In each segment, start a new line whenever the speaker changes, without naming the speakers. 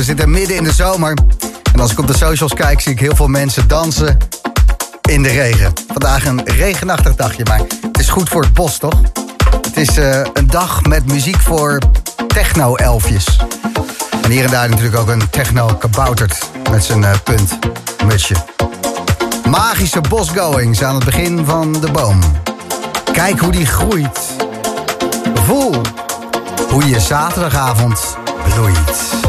we zitten midden in de zomer. En als ik op de socials kijk, zie ik heel veel mensen dansen in de regen. Vandaag een regenachtig dagje, maar het is goed voor het bos, toch? Het is eh, een dag met muziek voor techno-elfjes. En hier en daar natuurlijk ook een techno-kabouterd met zijn uh, punt, mutsje. Magische bosgoings aan het begin van de boom. Kijk hoe die groeit. Voel hoe je zaterdagavond bloeit.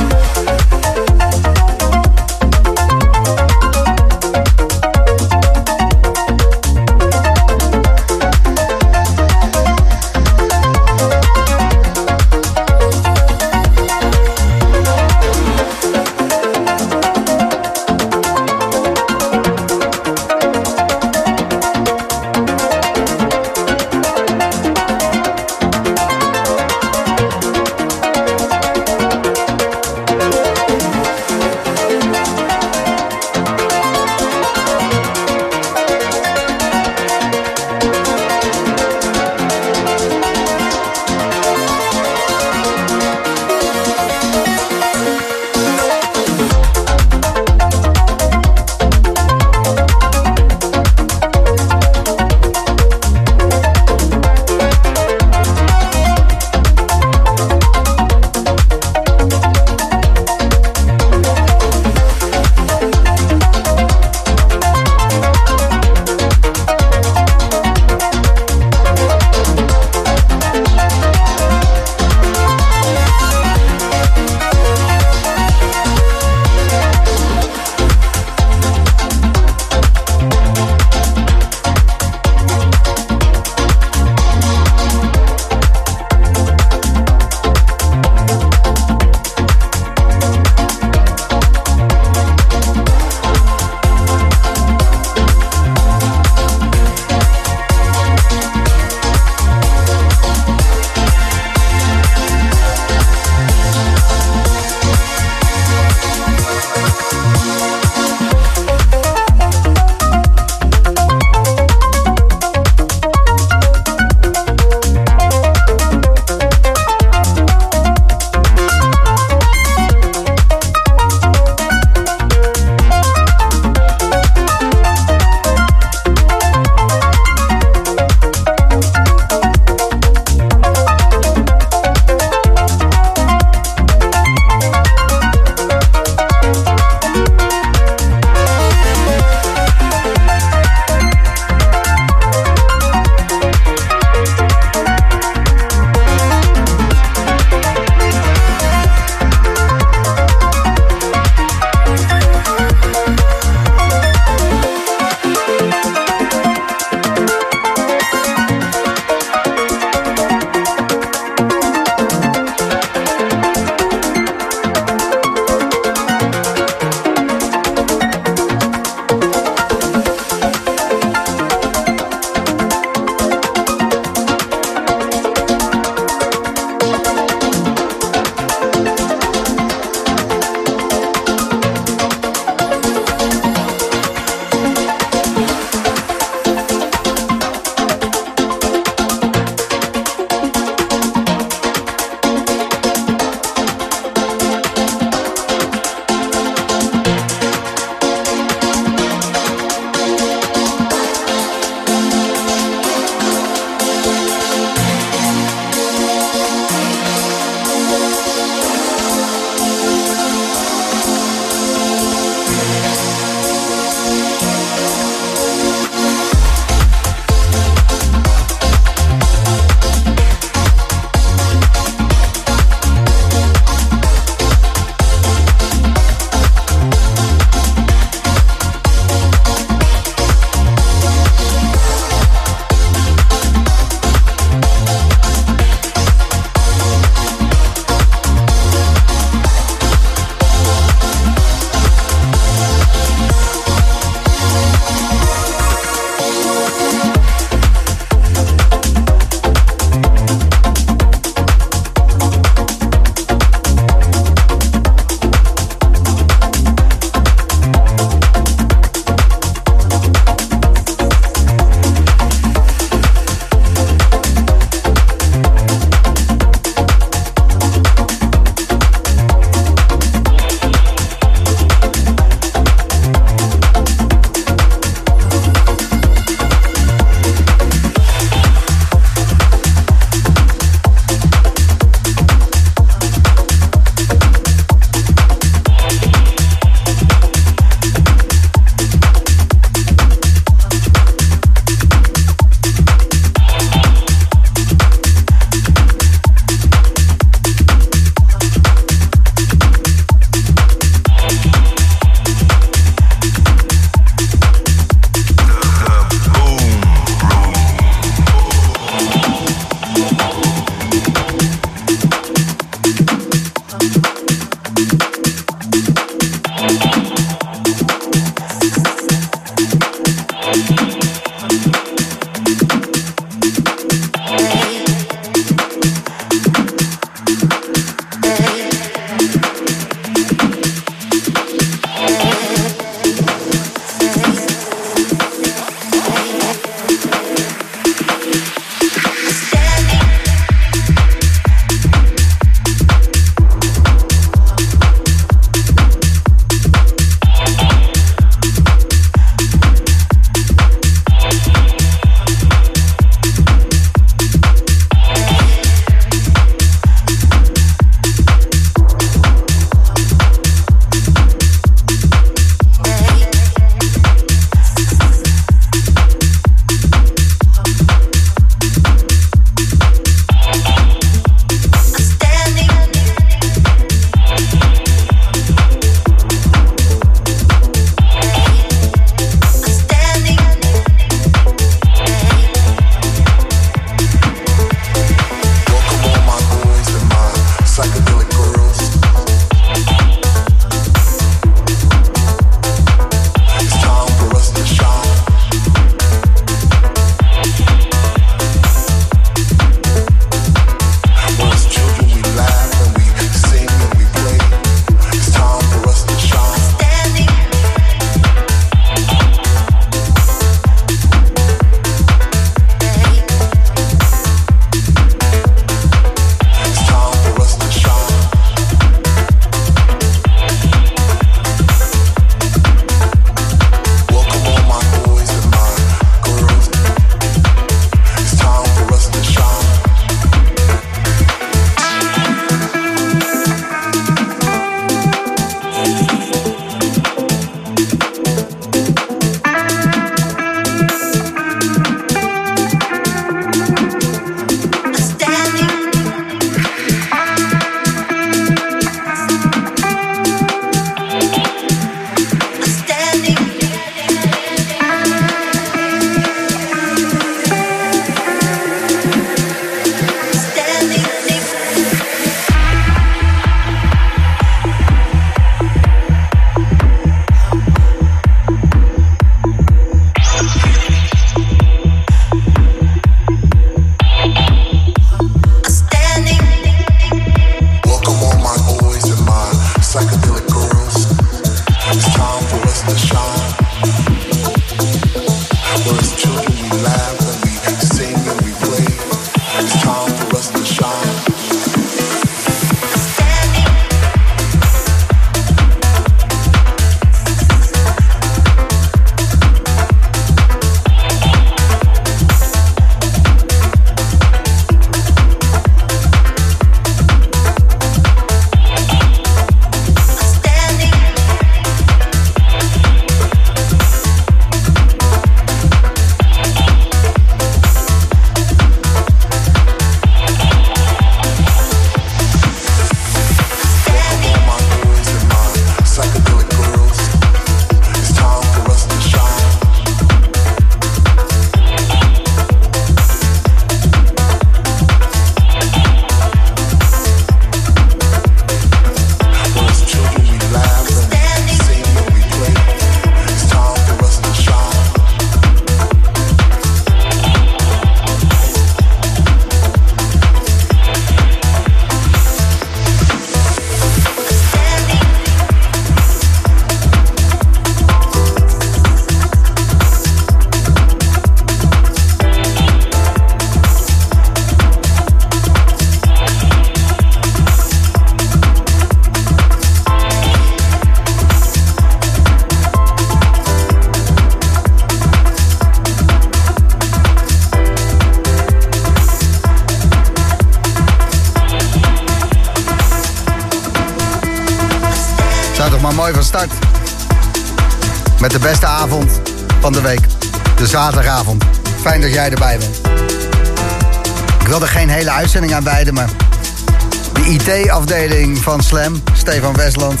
Van Slam, Stefan Westland...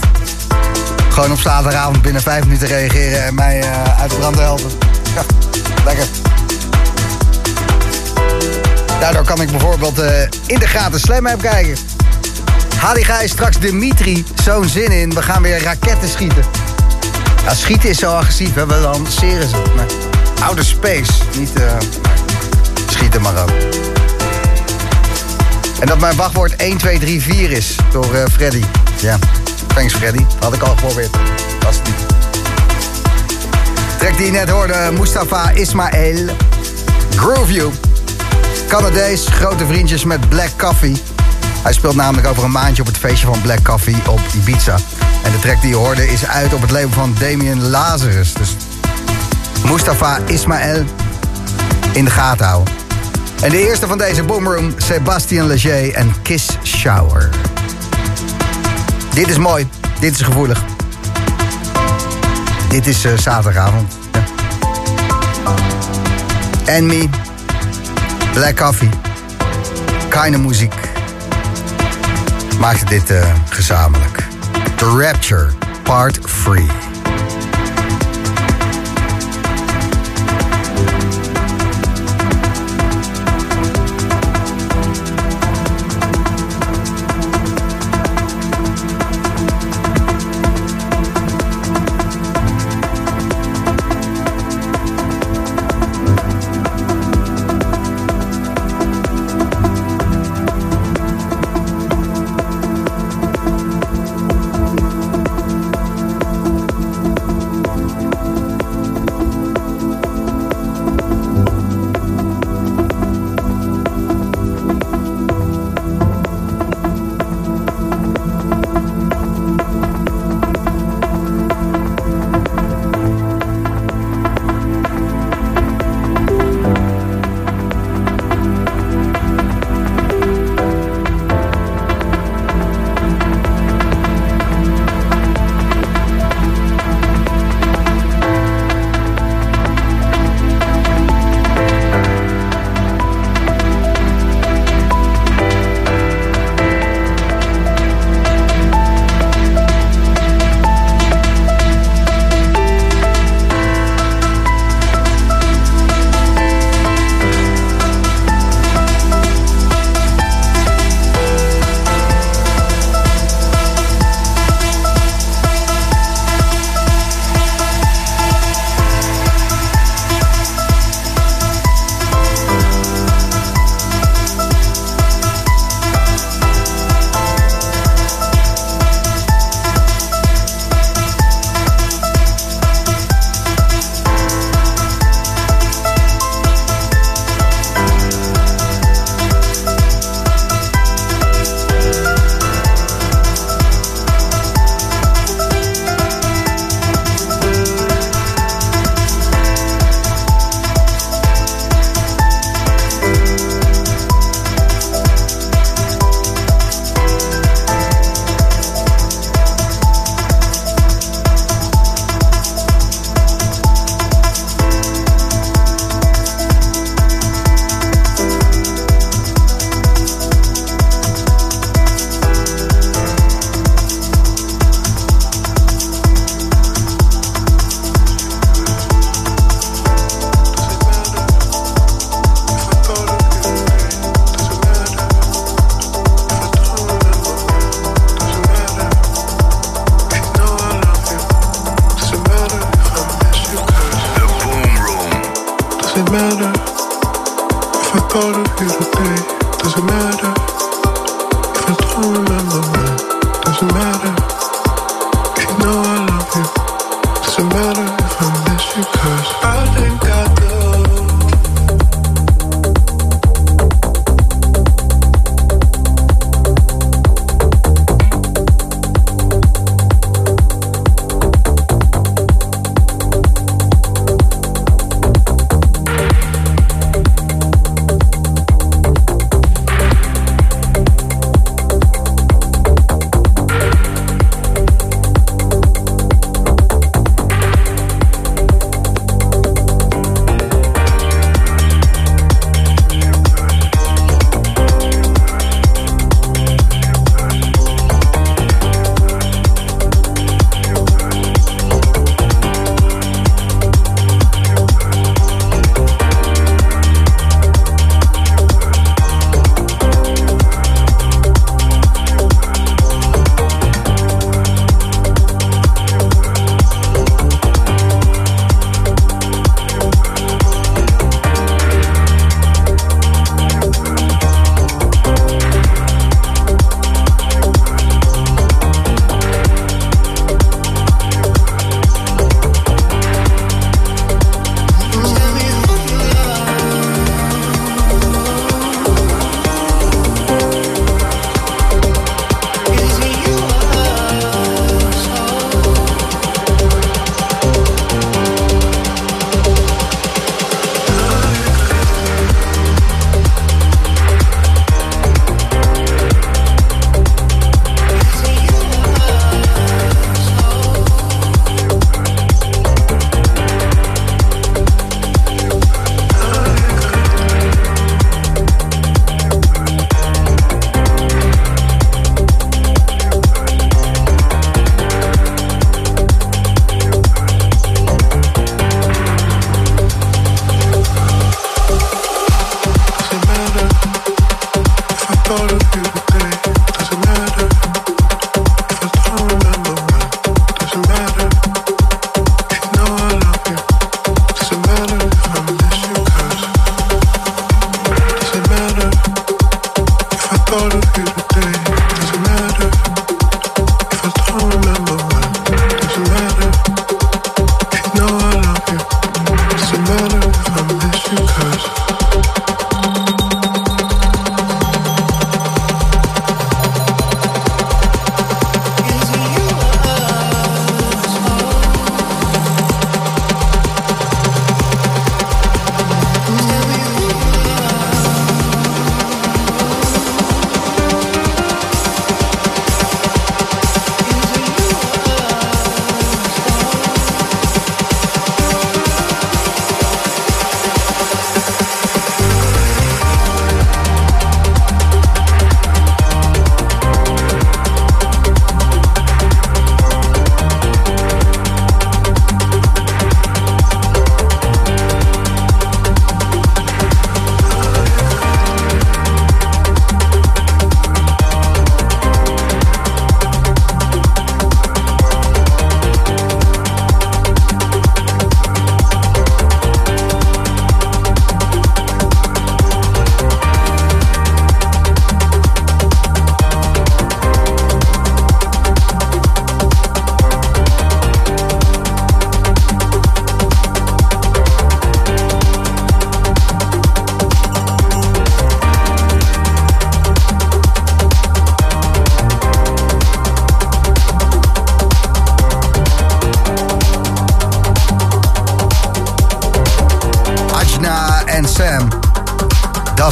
Gewoon op zaterdagavond binnen vijf minuten reageren en mij uh, uit de brand helpen. Ja, lekker. Daardoor kan ik bijvoorbeeld uh, in de gratis Slam app kijken. Hadi Gijs, straks Dimitri, zo'n zin in. We gaan weer raketten schieten. Ja, schieten is zo agressief, hè? we lanceren ze. Maar oude space, niet uh, schieten maar ook. En dat mijn wachtwoord 1, 2, 3, 4 is door uh, Freddy. Ja, thanks Freddy. Had ik al geprobeerd. Was het niet. Trek die je net hoorde, Mustafa Ismail. Groove You. Canadees, grote vriendjes met Black Coffee. Hij speelt namelijk over een maandje op het feestje van Black Coffee op Ibiza. En de track die je hoorde is uit op het label van Damien Lazarus. Dus Mustafa Ismail in de gaten houden. En de eerste van deze Boomroom, Sebastian Leger en Kiss Shower. Dit is mooi, dit is gevoelig. Dit is uh, zaterdagavond. En me, Black Coffee, Keine muziek. Maakte dit uh, gezamenlijk. The Rapture, Part 3.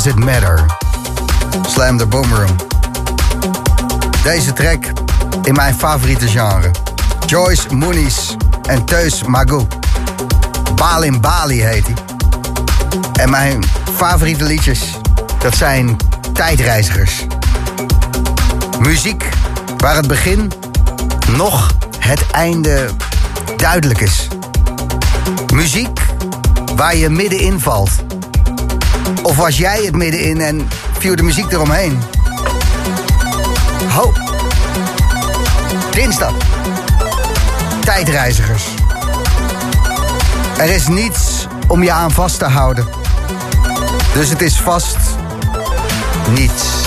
Does It Matter? Slam the Boomroom. Deze track in mijn favoriete genre. Joyce Muniz en Teus Magoo. Balin Bali heet hij. En mijn favoriete liedjes, dat zijn tijdreizigers. Muziek waar het begin nog het einde duidelijk is. Muziek waar je middenin valt. Of was jij het middenin en viel de muziek eromheen? Ho. Dinsdag. Tijdreizigers. Er is niets om je aan vast te houden. Dus het is vast niets.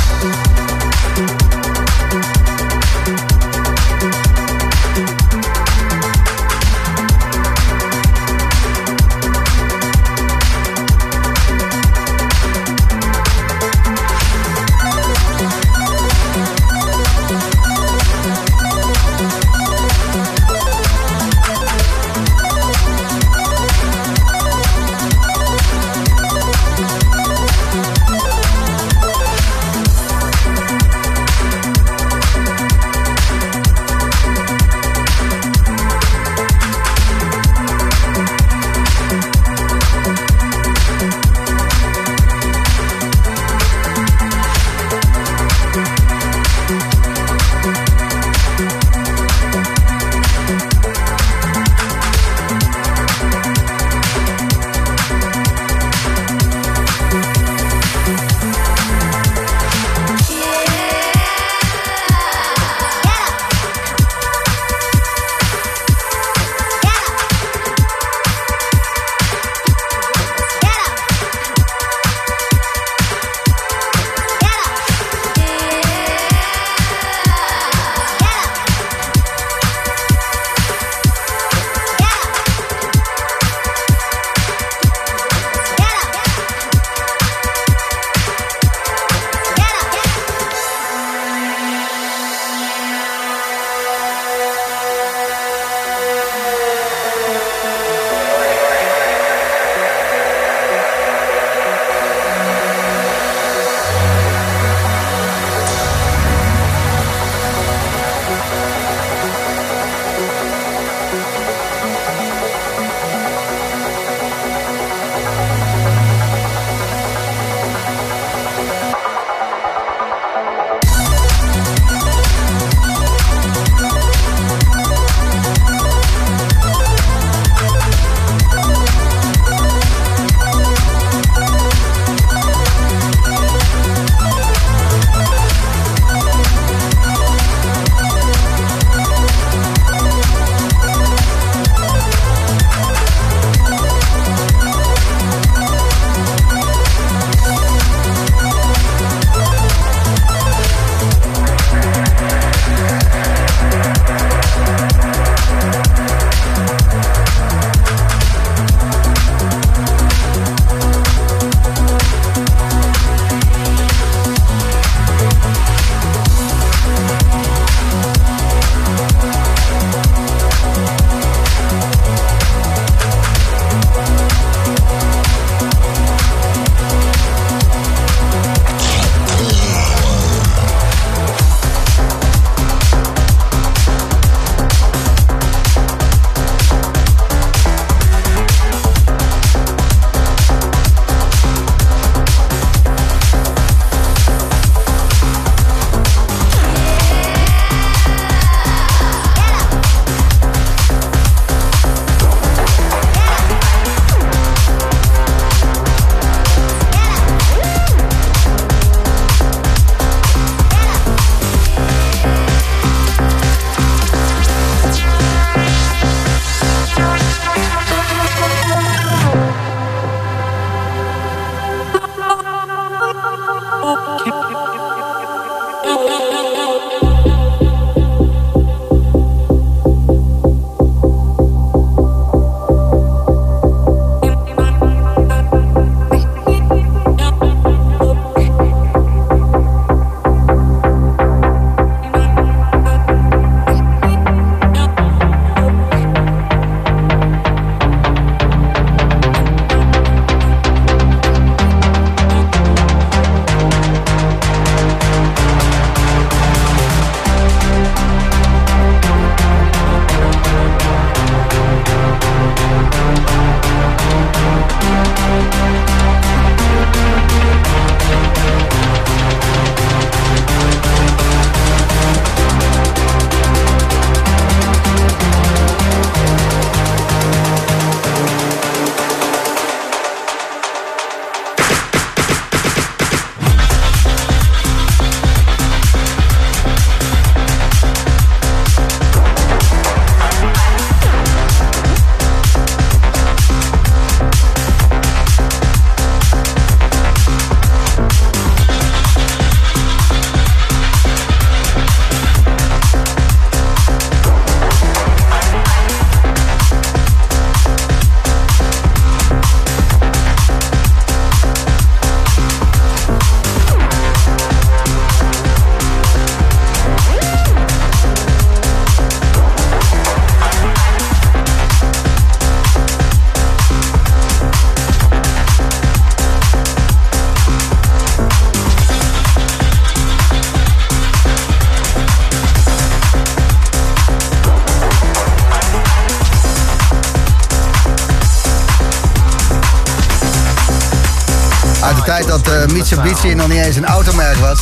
Tijd dat uh, Mitsubishi nog niet eens een automerk was.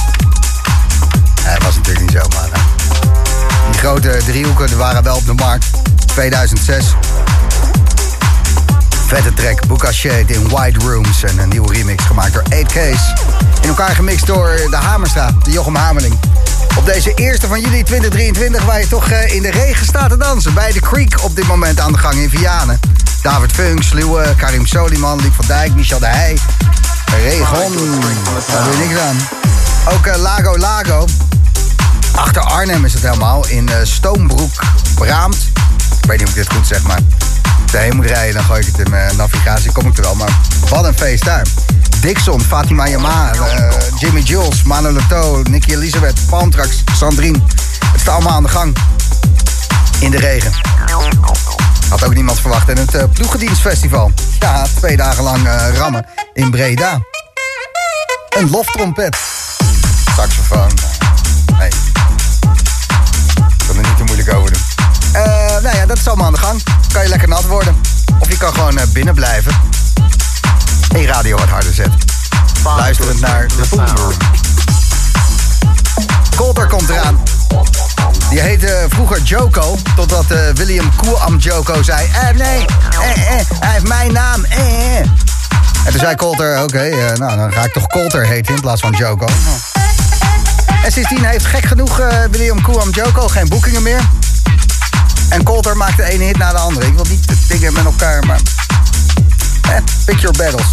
Nee, dat was natuurlijk niet zo, maar... die grote driehoeken waren wel op de markt. 2006. Vette track, Shade in White Rooms. En een nieuwe remix gemaakt door 8K's. In elkaar gemixt door de Hamerstraat, de Jochem Hamerling. Op deze eerste van juli 2023, waar je toch in de regen staat te dansen. Bij de Creek op dit moment aan de gang in Vianen. David Funk, Sluwe, Karim Soliman, Liep van Dijk, Michel de Heij. Regon, daar doe je niks aan. Ook uh, Lago Lago. Achter Arnhem is het helemaal. In uh, Stoombroek, Braamt. Ik weet niet of ik dit goed zeg, maar... Als moet rijden, dan gooi ik het in mijn navigatie. Kom ik er wel, maar wat een feest daar. Dixon, Fatima Yama, uh, Jimmy Jules, Manu Leto, Nicky Elisabeth, Palmtrax, Sandrine. Het staat allemaal aan de gang. In de regen. Had ook niemand verwacht. En het uh, Ploegendienstfestival. Ja, twee dagen lang uh, rammen in Breda. Een loftrompet. Saxofoon. Nee. Ik kan er niet te moeilijk over doen. Uh, nou ja, dat is allemaal aan de gang. Kan je lekker nat worden. Of je kan gewoon binnen blijven. En radio wat harder zetten. Luisterend naar de Boomroom. Colter komt eraan. Die heette vroeger Joko, totdat uh, William Koelam Joko zei... Eh, nee, eh, eh, hij heeft mijn naam, eh, eh. En toen zei Colter, oké, okay, uh, nou, dan ga ik toch Colter heten in plaats van Joko. En sindsdien heeft gek genoeg uh, William Koelam Joko geen boekingen meer. En Colter maakt de ene hit na de andere. Ik wil niet dingen met elkaar, maar... Eh, pick your battles.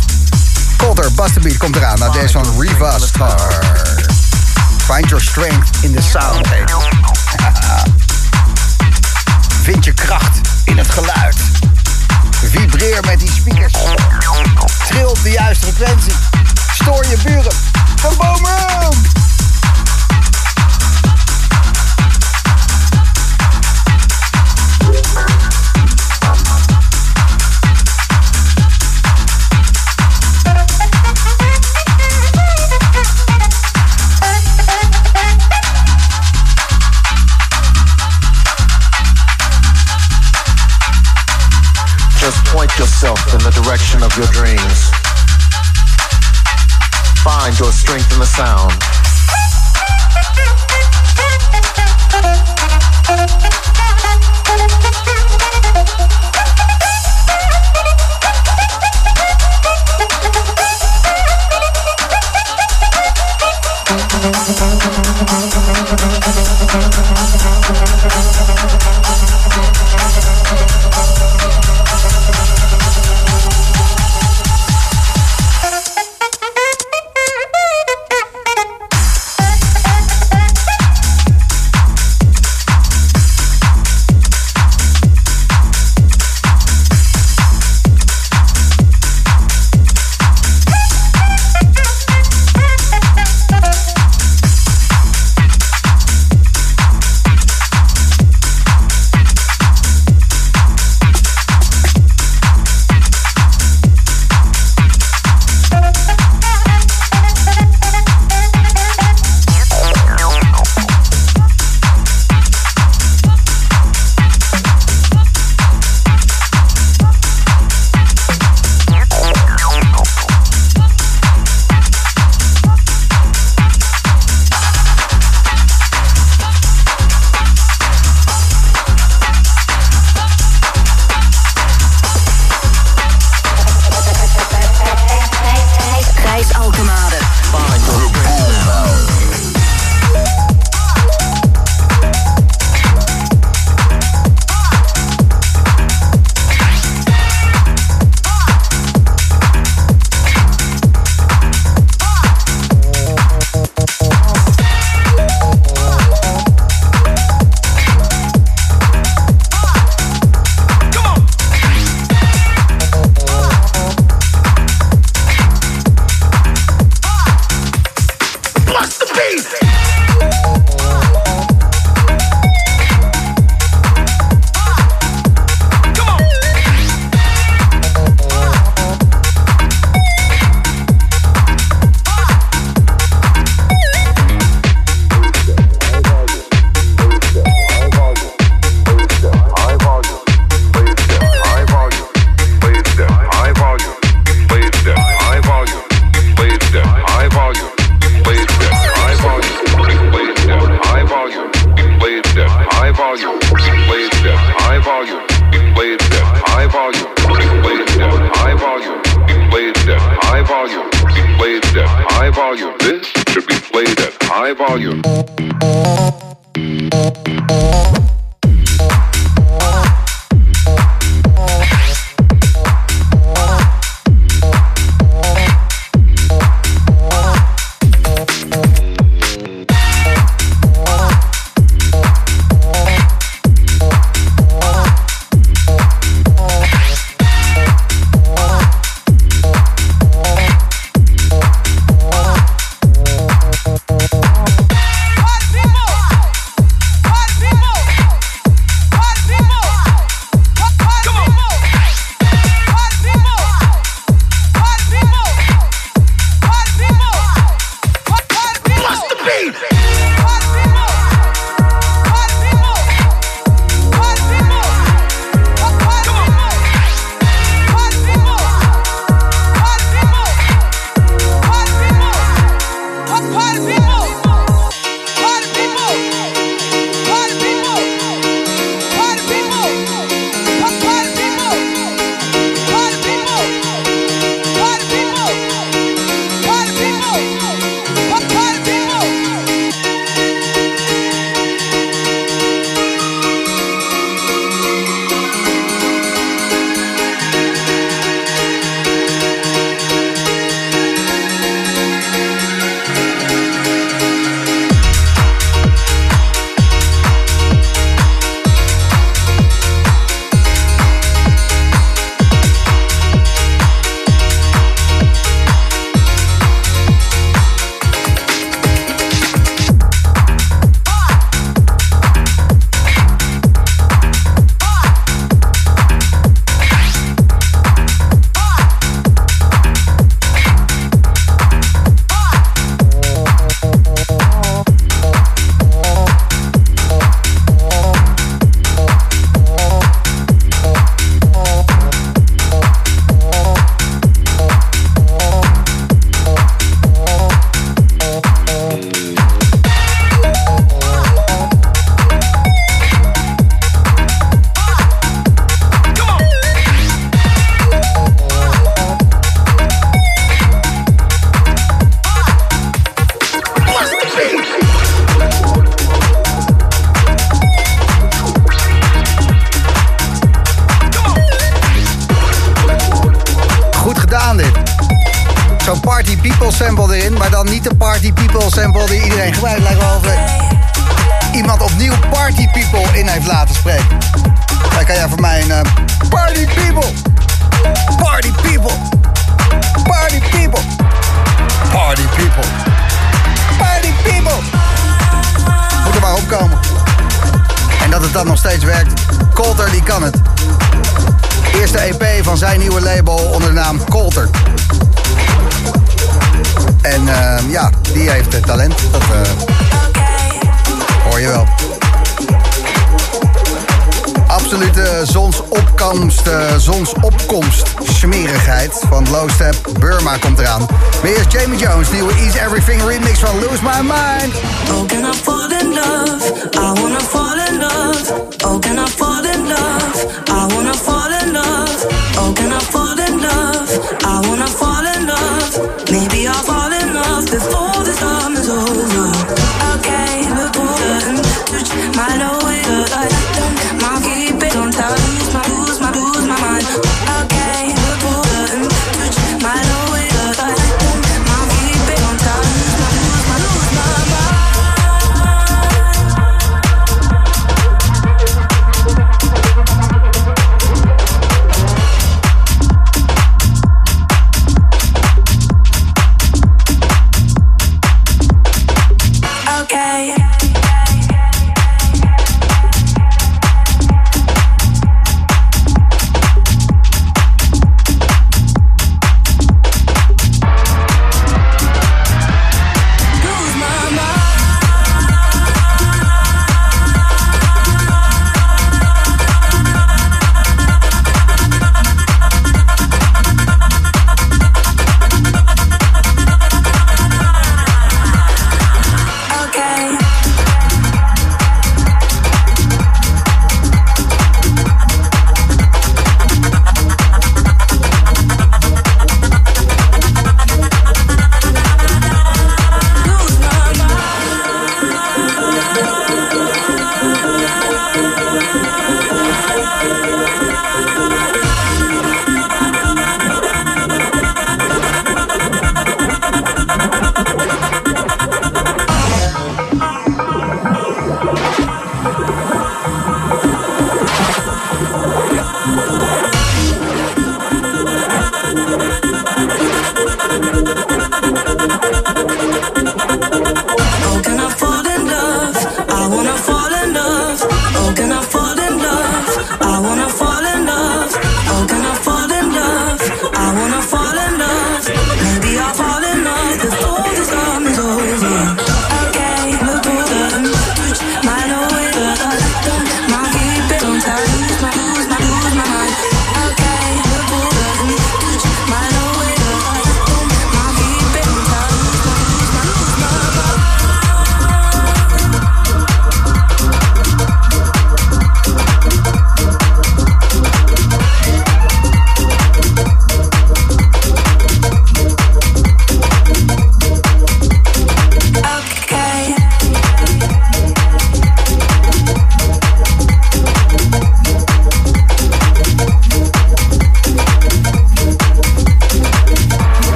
Colter, Buster Beat komt eraan. Nou, deze van Riva Star. Find your strength in the sound. Vind je kracht in het geluid. Vibreer met die speakers. Tril op de juiste frequentie. Stoor je buren. Van Just point
yourself in the direction of your dreams. Find your strength in the sound.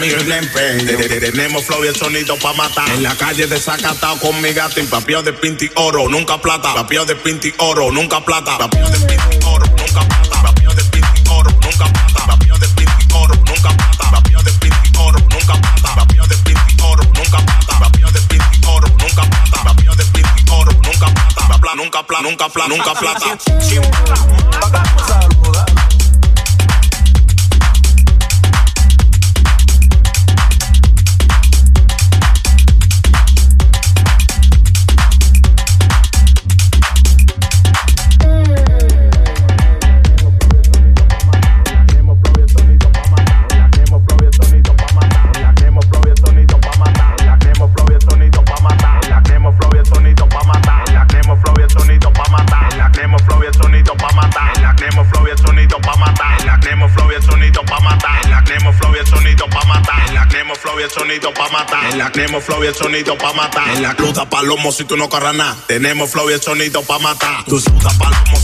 De, de, de, tenemos flow y el sonido pa' matar. En la calle desacatado con mi gato. Papio de pinti oro, nunca plata. Papio de pinti oro, nunca plata. Papio de pinti oro, nunca plata. Papio de pinti oro, nunca plata. Papio de pinti oro, nunca plata. Papio de pinti oro, nunca plata. Papio de pinti oro, nunca plata. Papio de pinti oro, nunca plata. Papio de pinti oro, nunca plata. Nunca plata, nunca plata, nunca plata. Tenemos flow y el sonido pa' matar. En la cruz palomo si tú no corras nada. Tenemos flow y el sonido pa' matar. Tú sudas palomo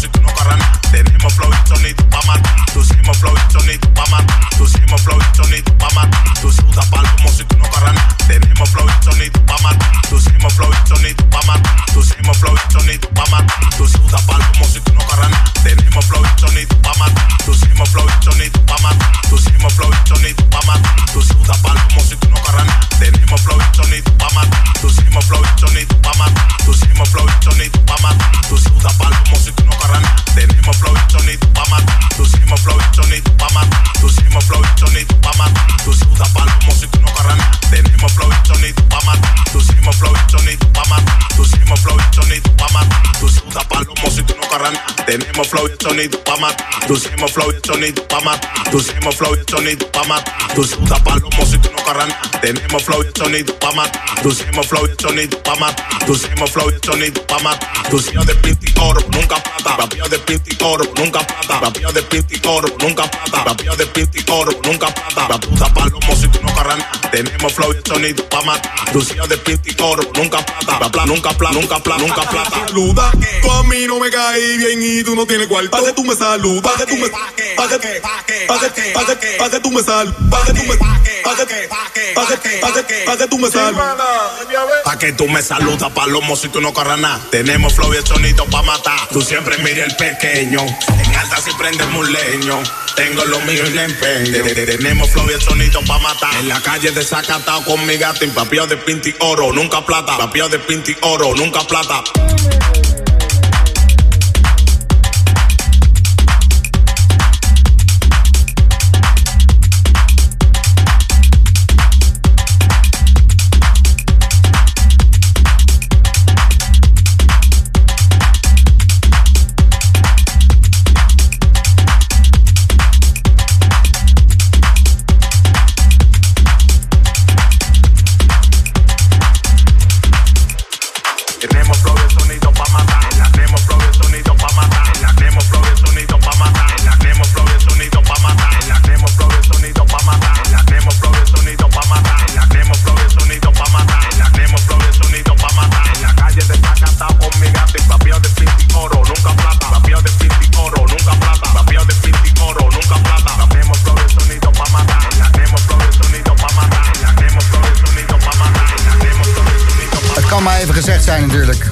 Tú hicimos flow y sonido pa' matar. Tú hicimos flow y sonido pa' matar. Tú sudas palomo si tú no corras nada. Tenemos flow y sonido pa' matar. Tú hicimos flow y sonido pa' matar. Tú hicimos flow y sonido pa' matar. Tú de pinti oro, nunca plata. Rapio de pinti oro, nunca plata. Rapio de pinti oro, nunca plata. Rapio de pinti oro, nunca plata. La puta palomo si tú no corras nada. Tenemos flow y sonido pa' matar. Hicimos de pinti oro, nunca plata. La plata, nunca plata, nunca plata, nunca plata.
Saluda, tú a mí no me caí bien y tú no tienes cuarto. Pa' que tú me saludas, pa' que tú me, pa' que, pa' que, pa' que, pa' que, pa' que tú me sal, pa' que tú me, pa' que, pa' que, pa' que, pa' que, pa' que tú me sal.
Pa' que tú me saludas, palomo, si tú no corras nada. Tenemos flow y el sonido pa' matar. Tú siempre mira el pequeño. En alta si prendemos leño. Tengo lo mío en empeño. De- de- Tenemos flow y el sonido pa' matar. En la calle desacatado con mi gato. Papio de pinti oro, nunca plata. Papio de pinti oro, nunca plata.
Natuurlijk.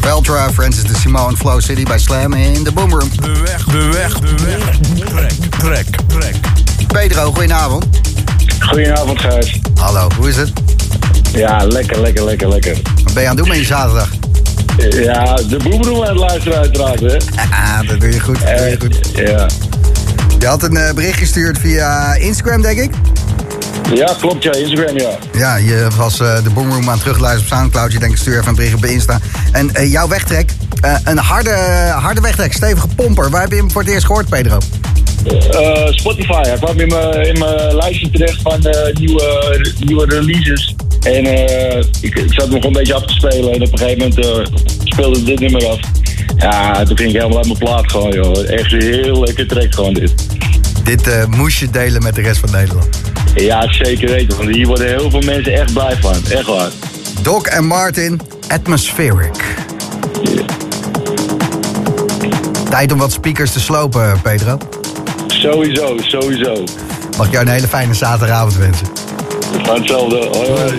Veltra, Francis de Simone, Flow City bij Slam in de Boomroom.
De weg, de weg, de weg. Trek, trek, trek.
Pedro, goedenavond.
Goedenavond, Gijs.
Hallo, hoe is het?
Ja, lekker, lekker, lekker, lekker.
Wat ben je aan het doen met je zaterdag?
Ja, de boemeroem aan het luisteren uiteraard, hè.
Ah, dat doe je goed. Dat doe je goed.
Eh, ja.
Je had een eh, bericht gestuurd via Instagram, denk ik.
Ja, klopt, ja, Instagram, ja.
Ja, je was eh, de Boomroom aan het terugluisteren op Soundcloud. Je denkt, stuur even een bericht op Insta. En eh, jouw wegtrek, eh, een harde, harde wegtrek, stevige pomper. Waar heb je hem voor het eerst gehoord, Pedro?
Spotify, hij kwam in mijn, lijstje terecht van nieuwe, nieuwe releases. En ik, ik zat nog een beetje af te spelen en op een gegeven moment speelde dit nummer af. Ja, toen ging ik helemaal uit mijn plaat gewoon, joh. Echt een heel lekker track gewoon dit.
Dit moest je delen met de rest van Nederland.
Ja, zeker weten, want hier worden heel veel mensen echt blij van. Echt waar.
Doc en Martin, Atmospheric. Tijd om wat speakers te slopen, Pedro.
Sowieso, sowieso.
Mag ik jou een hele fijne zaterdagavond wensen.
Hetzelfde. Hoi, hoi.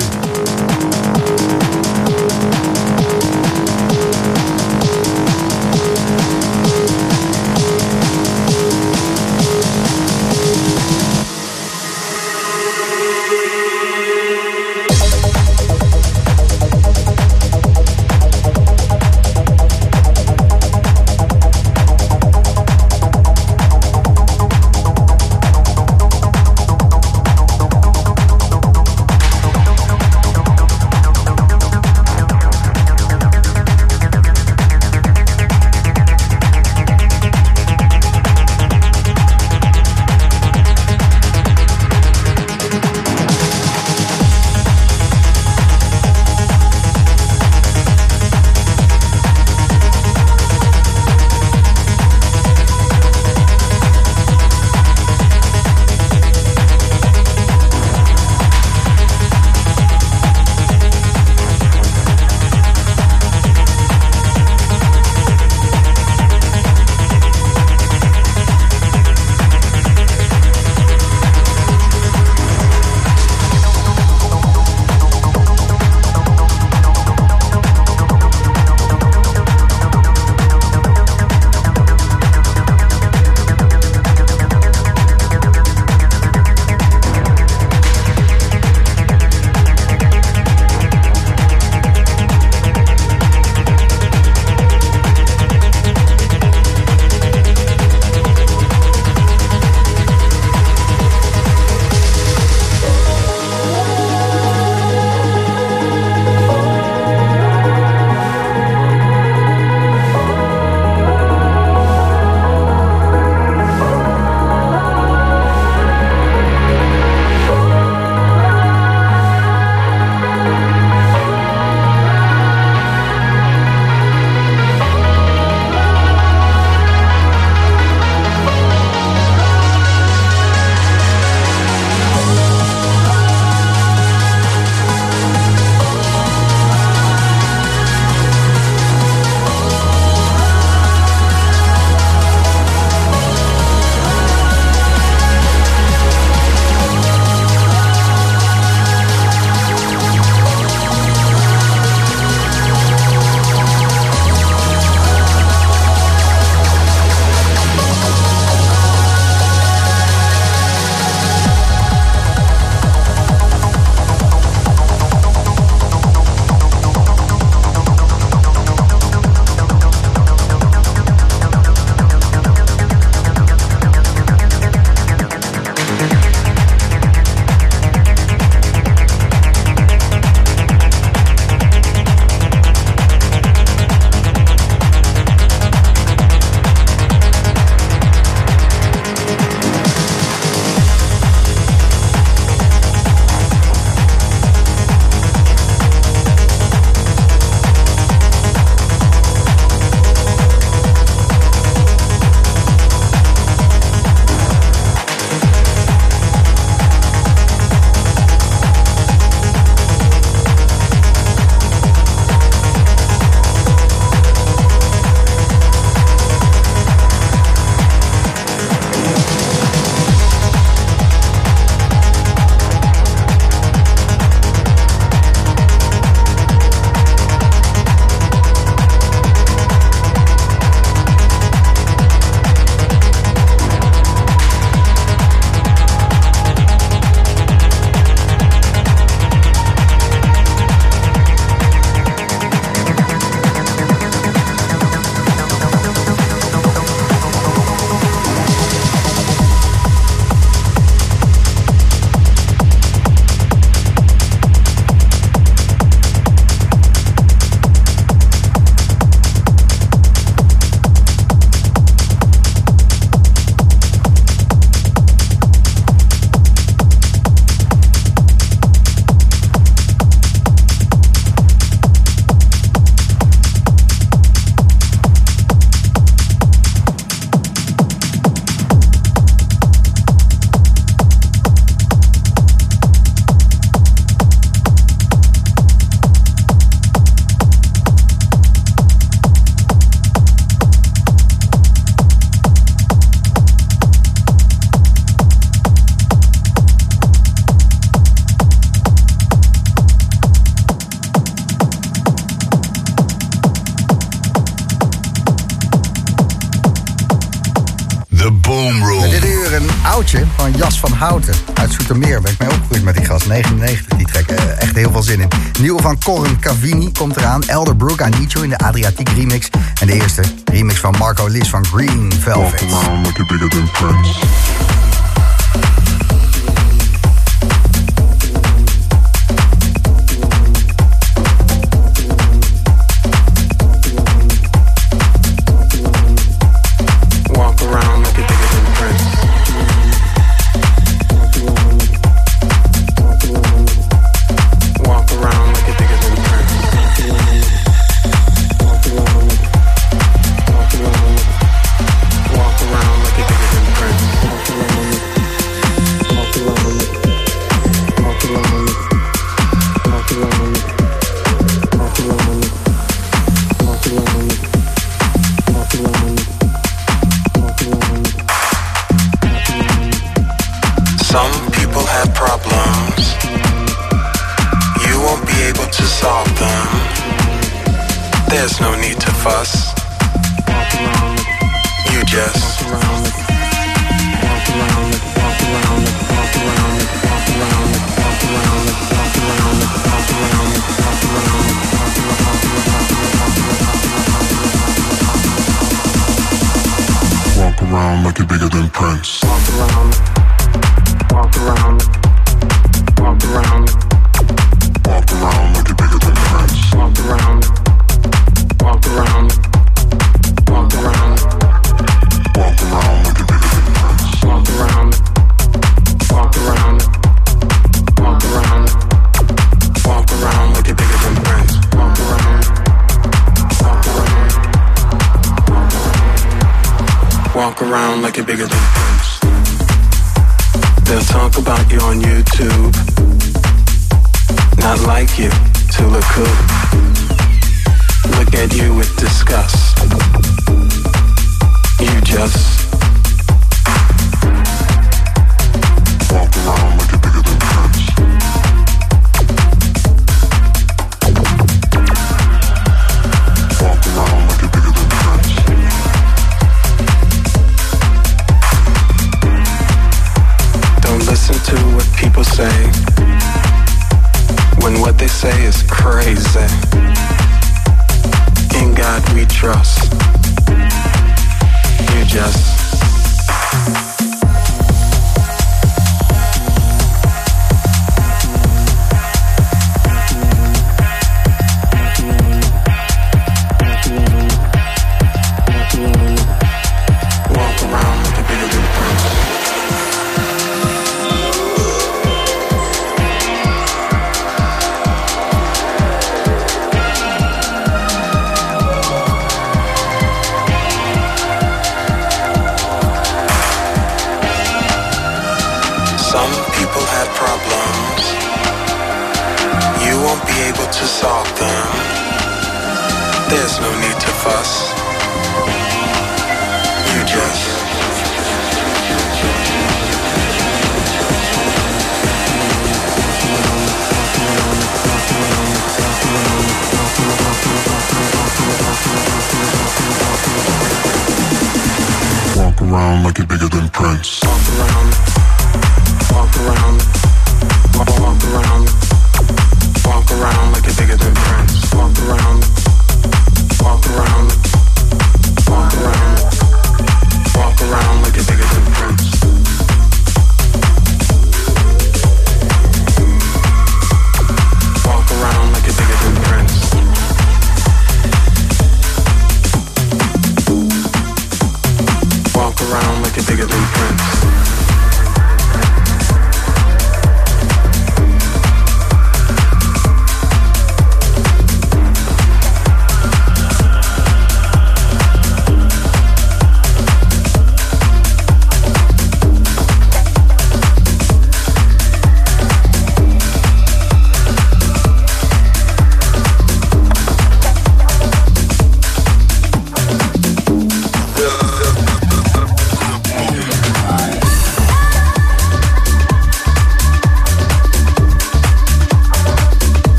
Houten uit Soetermeer Ben ik mij opgegroeid met die gast. 99, die trekken eh, echt heel veel zin in. Nieuwe van Corin Cavini komt eraan. Elderbrook Nietzsche in de Adriatiek remix. En de eerste remix van Marco Lis van Green Velvet.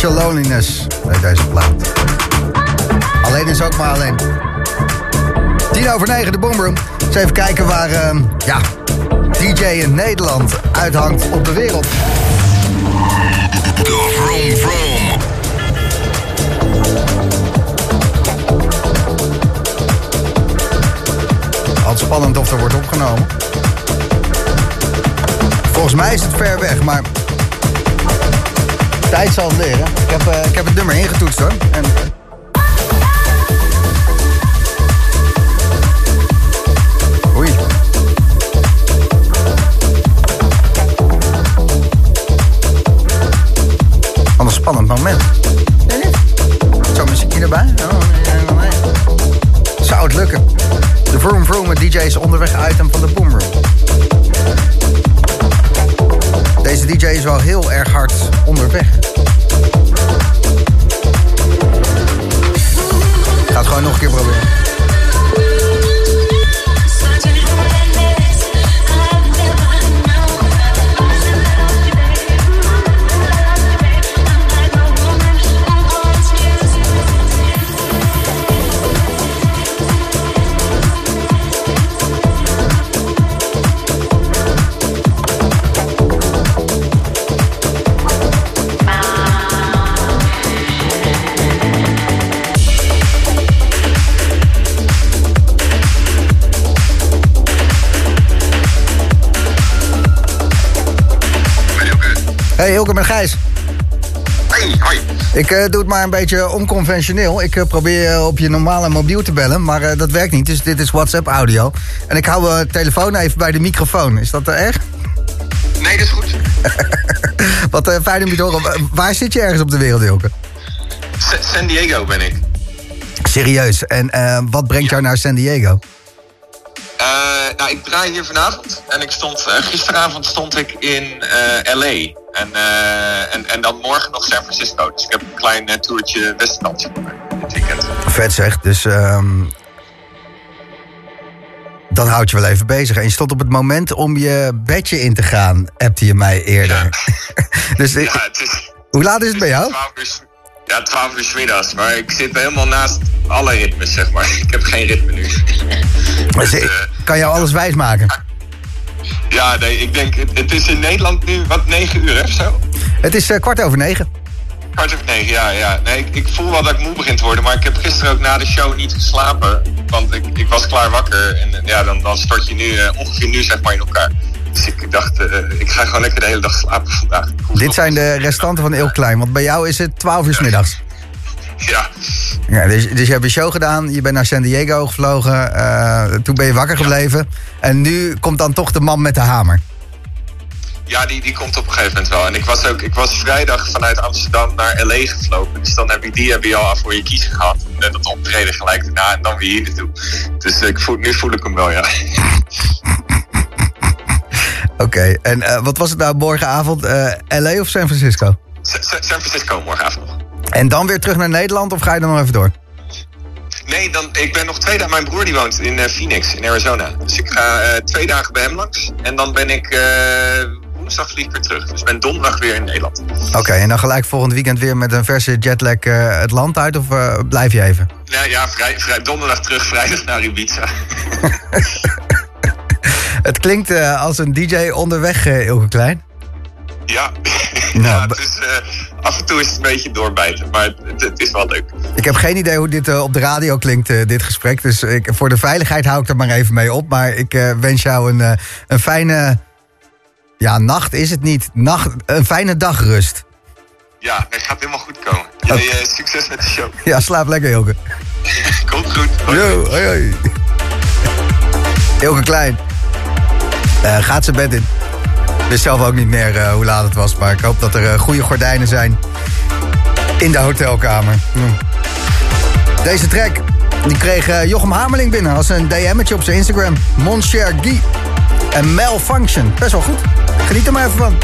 Spiritual Loneliness. Ik eh, doe het maar een beetje onconventioneel. Ik eh, probeer je op je normale mobiel te bellen, maar eh, dat werkt niet. Dus dit is WhatsApp audio. En ik hou mijn telefoon even bij de microfoon. Is dat erg?
Nee, dat is goed.
Wat eh, fijn om je te horen. Wa- Waar zit je ergens op de wereld, Hilke?
Sa- San Diego ben ik.
Serieus. En eh, wat brengt jou naar San Diego?
Eh, nou, ik draai hier vanavond. En ik stond, eh, gisteravond stond ik in eh, LA. En, eh, en, en dan morgen nog San Francisco. Dus ik heb een klein eh, toertje Westland dit weekend.
Vet zeg. Dus ehm, dan houd je wel even bezig. En je stond op het moment om je bedje in te gaan, appte je mij eerder. dus
Ja, het is,
hoe laat is het bij jou?
12 uur, s- ja, 12 uur 's middags. Maar ik zit helemaal naast alle ritmes, zeg maar. Ik heb geen ritme nu.
Dus, ik
eh,
kan jou alles wijsmaken.
Ja, nee, ik denk, het, het is in Nederland nu wat 9 uur, hè, of zo?
Het is eh, kwart over negen.
Kwart over negen, ja. ja. Nee, ik, ik voel wel dat ik moe begin te worden, maar ik heb gisteren ook na de show niet geslapen. Want ik, ik was klaar wakker en eh, ja, dan, dan stort je nu eh, ongeveer nu zeg maar in elkaar. Dus ik dacht, ik ga gewoon lekker de hele dag slapen vandaag.
Dit zijn de restanten van Heel Klein. Want bij jou is het 12 uur 's middags.
Ja,
Ja, dus, dus je hebt een show gedaan, je bent naar San Diego gevlogen. eh, toen ben je wakker gebleven. En nu komt dan toch de man met de hamer.
ja die, die komt op een gegeven moment wel. En ik was ook, ik was vrijdag vanuit Amsterdam naar LA gevlogen. Dus dan heb je die heb je al voor je kiezen gehad. En dat optreden gelijk daarna en dan weer hier naartoe. Dus ik voel, nu voel ik hem wel, ja.
Oké, en eh, wat was het nou morgenavond? eh, LA of San Francisco?
Sa- Sa- San Francisco morgenavond nog.
En dan weer terug naar Nederland of ga je dan nog even door?
Nee, dan, ik ben nog twee dagen. Mijn broer die woont in eh, Phoenix, in Arizona. Dus ik ga eh, twee dagen bij hem langs. En dan ben ik eh, woensdag vlieg weer terug. Dus ik ben donderdag weer in Nederland.
Oké, en dan gelijk volgend weekend weer met een verse jetlag het land uit of blijf je even?
Ja, ja vrij, vrij, donderdag terug, vrijdag naar Ibiza.
Het klinkt als een DJ onderweg, Ilke Klein.
Ja,
Nou,
ja
be-
het is, eh, af en toe is het een beetje doorbijten. Maar het, het is wel leuk.
Ik heb geen idee hoe dit eh, op de radio klinkt, eh, dit gesprek. Dus ik, voor de veiligheid hou ik er maar even mee op. Maar ik wens jou een, een fijne... Ja, nacht is het niet. Nacht, een fijne dagrust.
Ja, het gaat helemaal goed komen. Jullie, succes met de show.
Ja, slaap lekker, Ilke.
Komt goed. Hoi.
Yo, hoi, hoi. Ilke Klein. Gaat zijn bed in. Wist zelf ook niet meer eh, hoe laat het was. Maar ik hoop dat er eh, goede gordijnen zijn in de hotelkamer. Hm. Deze track die kreeg eh, Jochem Hamerling binnen als een DM'tje op zijn Instagram. Mon cher Guy. En Malfunction. Best wel goed. Geniet er maar even van.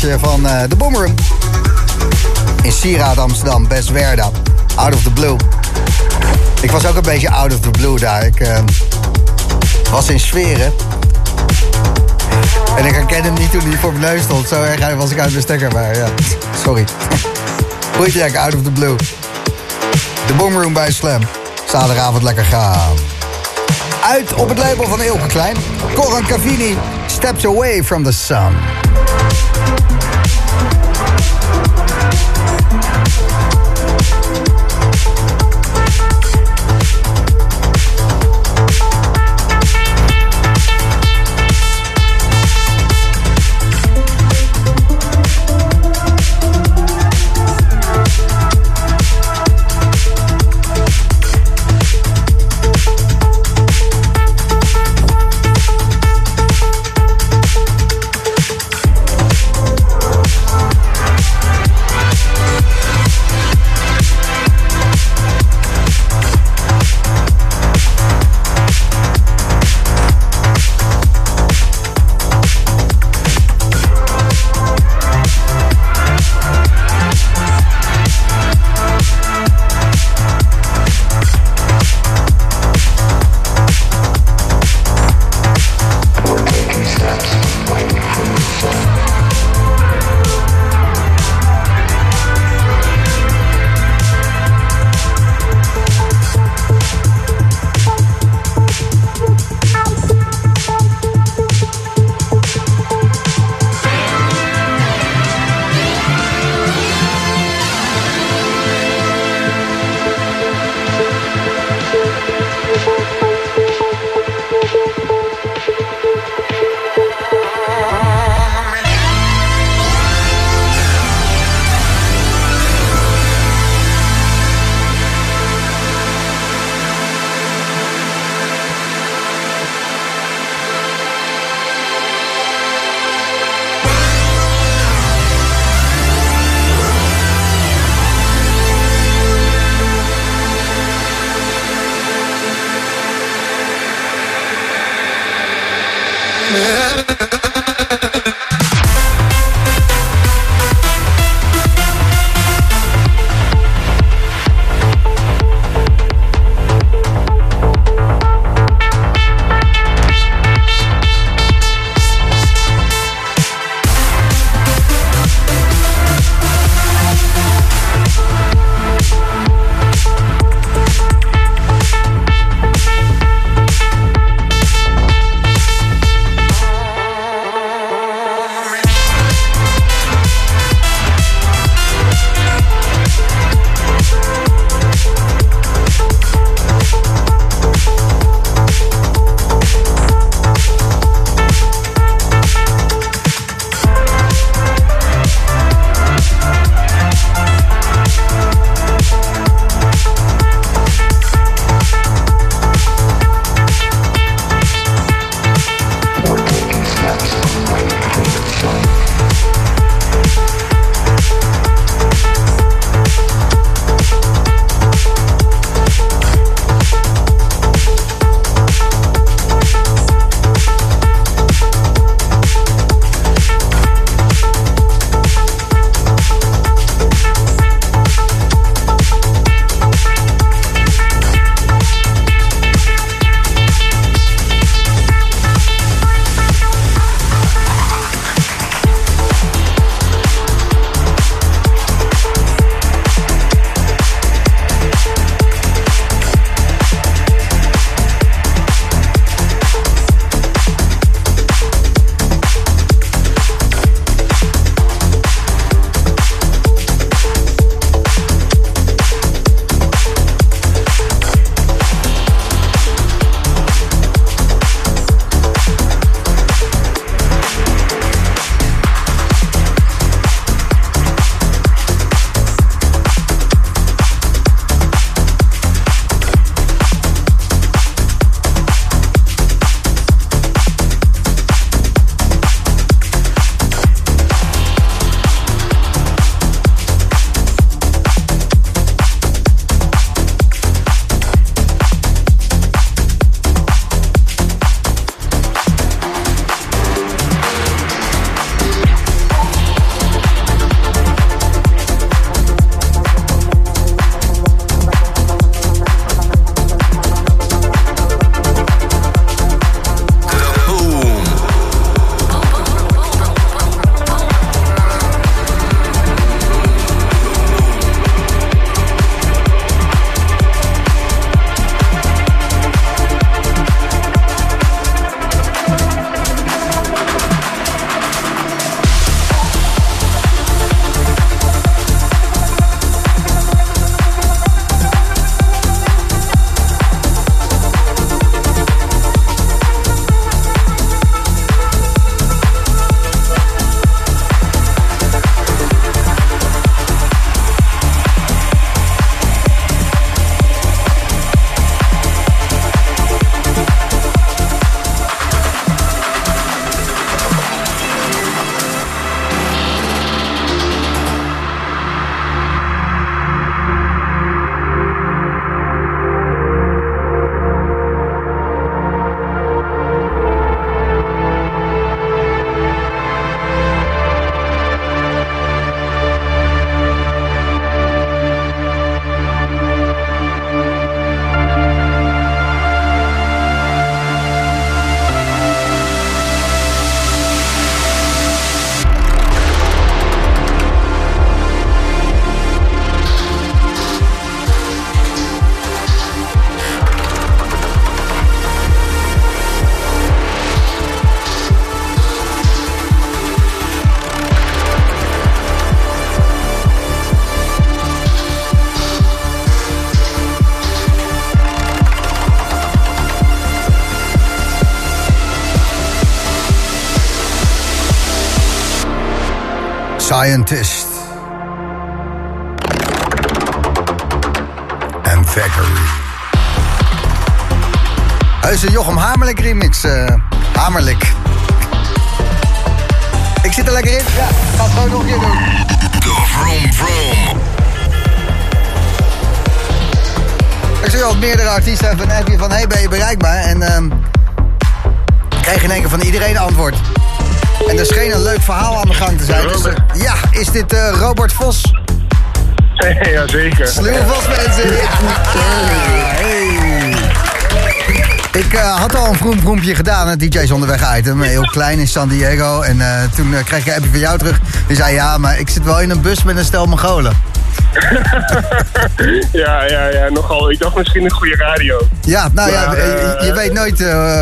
Van eh, de Boomroom. In Sieraad Amsterdam, Best Werda. Out of the blue. Ik was ook een beetje out of the blue daar. Ik eh, was in sferen. En ik herkende hem niet toen hij voor mijn neus stond. Zo erg was ik uit mijn stekker. Maar ja, sorry. Goed Jack, out of the blue. De Boomroom bij Slam. Zaterdagavond lekker gaan. Uit op het label van Ilke Klein. Coran Cavini, Steps Away from the Sun. Scientist. En Factory. Huizen Jochem Hamerlik remix. eh Hamerlik. Ik zit er lekker in. Ja, ga het gewoon nog een keer doen.
De Vroom Vroom.
Ik zie al meerdere artiesten even een appje van... hey, ben je bereikbaar? En ehm krijg in één keer van iedereen een antwoord. En er scheen een leuk verhaal aan de gang te zijn. Dus, ja, is dit eh, Robert Vos?
Ja, zeker.
Sluwe Vos, mensen. Ja. Hey. Ik eh, had al een vroom vroempje gedaan, een DJ's onderweg item. Heel klein in San Diego. En eh, toen kreeg ik een appje van jou terug. Die zei, ja, maar ik zit wel in een bus met een stel Mongolen.
Ja, ja, ja, nogal. Ik dacht misschien een goede radio.
Ja, nou ja,
Maar,
je weet nooit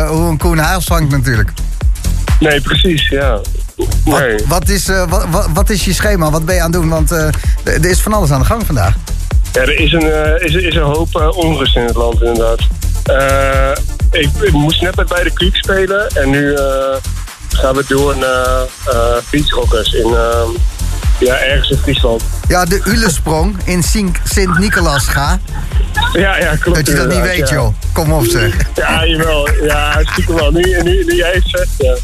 hoe een koen huis hangt natuurlijk.
Nee, precies, ja.
Wat,
Nee.
wat, is, eh, wat, wat, wat is je schema? Wat ben je aan het doen? Want eh, er is van alles aan de gang vandaag.
Ja, er is een, eh, is, is een hoop onrust in het land, inderdaad. Ik, ik moest net bij de spelen en nu gaan we door naar uh, Beachrockers in, eh, ja, ergens in Friesland.
Ja, de Ulesprong in Sint- Sint-Nicolaas ga.
Ja, ja, klopt.
Dat je dat niet weet,
ja.
joh. Kom op, zeg.
Ja, jawel. Ja, stiekem wel. Nu, nu, nu jij het zegt, ja.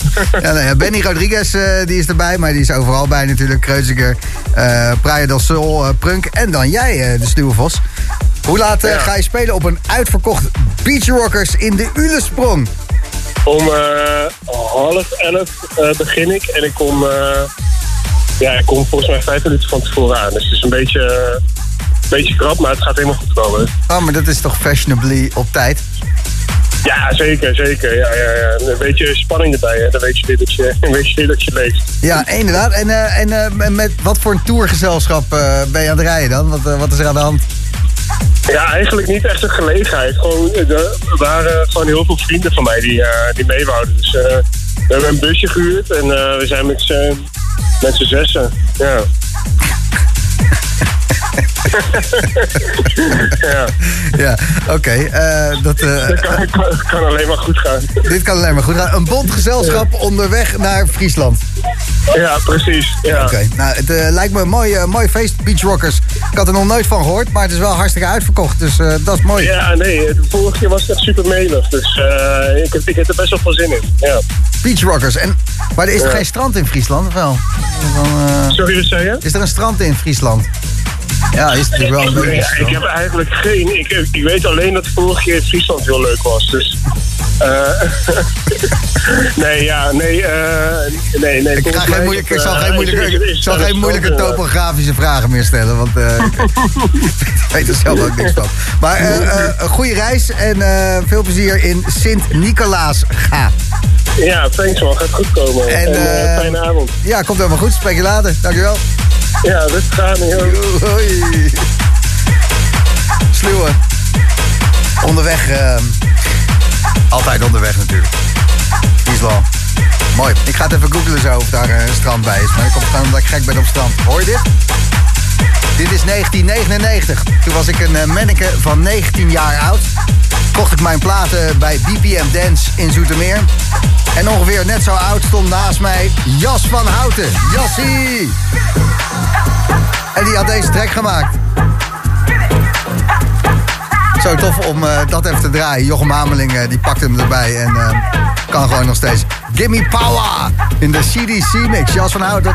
Ja, nou Benny Rodriguez eh, die is erbij, maar die is overal bij natuurlijk. Kreuziger, eh Praia del Sol, eh, Prunk en dan jij, de Sluwe Vos. Hoe laat
Ja.
ga je spelen op een uitverkocht Beach Rockers in de Ulesprong?
Om half elf begin ik en ik kom, ja, ik kom volgens mij vijf minuten van tevoren aan. Dus het is een beetje, eh, een beetje krap, maar het gaat helemaal goed komen.
Oh, maar dat is toch fashionably op tijd?
Ja, zeker, zeker. Ja, ja, ja. Een beetje spanning erbij, hè. dan weet je weer dat je, weet je, weer dat je leeft.
Ja, inderdaad. En, eh, en eh, met wat voor een tourgezelschap ben je aan het rijden dan? Wat, wat is er aan de hand?
Ja, eigenlijk niet echt een gelegenheid. Gewoon, er waren gewoon heel veel vrienden van mij die, die mee wouden. Dus we hebben een busje gehuurd en eh, we zijn met met z'n zessen. Ja. Ja,
Ja, oké. eh, dat, eh,
dat kan, kan, kan alleen maar goed gaan.
dit kan alleen maar goed gaan. Een bondgezelschap onderweg naar Friesland.
Ja, precies. Ja.
Oké, nou, het eh, lijkt me een mooi, mooi feest, Beach Rockers. Ik had er nog nooit van gehoord, maar het is wel hartstikke uitverkocht. Dus dat is mooi.
Ja, nee, de vorige keer was het echt super melig. Dus ik, heb, ik heb er best wel veel zin in. Ja.
Beach Rockers. En, maar er is
Ja.
geen strand in Friesland, of wel? Dan,
Sorry, wat zei je?
is er een strand in Friesland? Ja, is natuurlijk wel een beetje
Ja, ik heb eigenlijk geen. Ik, ik weet alleen dat vorige keer Friesland heel leuk was. Dus. eh, nee, ja, nee, eh, nee, nee.
Ik, ga geen moeilijke, ik zal geen moeilijke, ik zal geen
een
moeilijke topografische vragen meer stellen, want eh, ik weet er zelf ook niks van. Maar een goede reis en veel plezier in Sint-Nicolaas. Ga.
Ja, thanks man, gaat goed komen.
En,
En, fijne avond.
Ja, komt helemaal goed. Spreek je later. Dankjewel.
Ja, dat gaat joh.
Hoi. Sluwe. Onderweg. ehm, altijd onderweg natuurlijk. Friesland. Mooi. Ik ga het even googlen zo of daar een strand bij is. Maar dat komt gewoon omdat ik gek ben op strand. Hoor je dit? Dit is 1999. Toen was ik een eh, manneke van 19 jaar oud. Kocht ik mijn platen bij BPM Dance in Zoetermeer. En ongeveer net zo oud stond naast mij Jas van Houten. Jassie! En die had deze track gemaakt. Zo tof om eh, dat even te draaien. Jochem Hameling eh, die pakt hem erbij en eh, kan gewoon nog steeds. Gimme power in de CDC mix. Jas van Houten.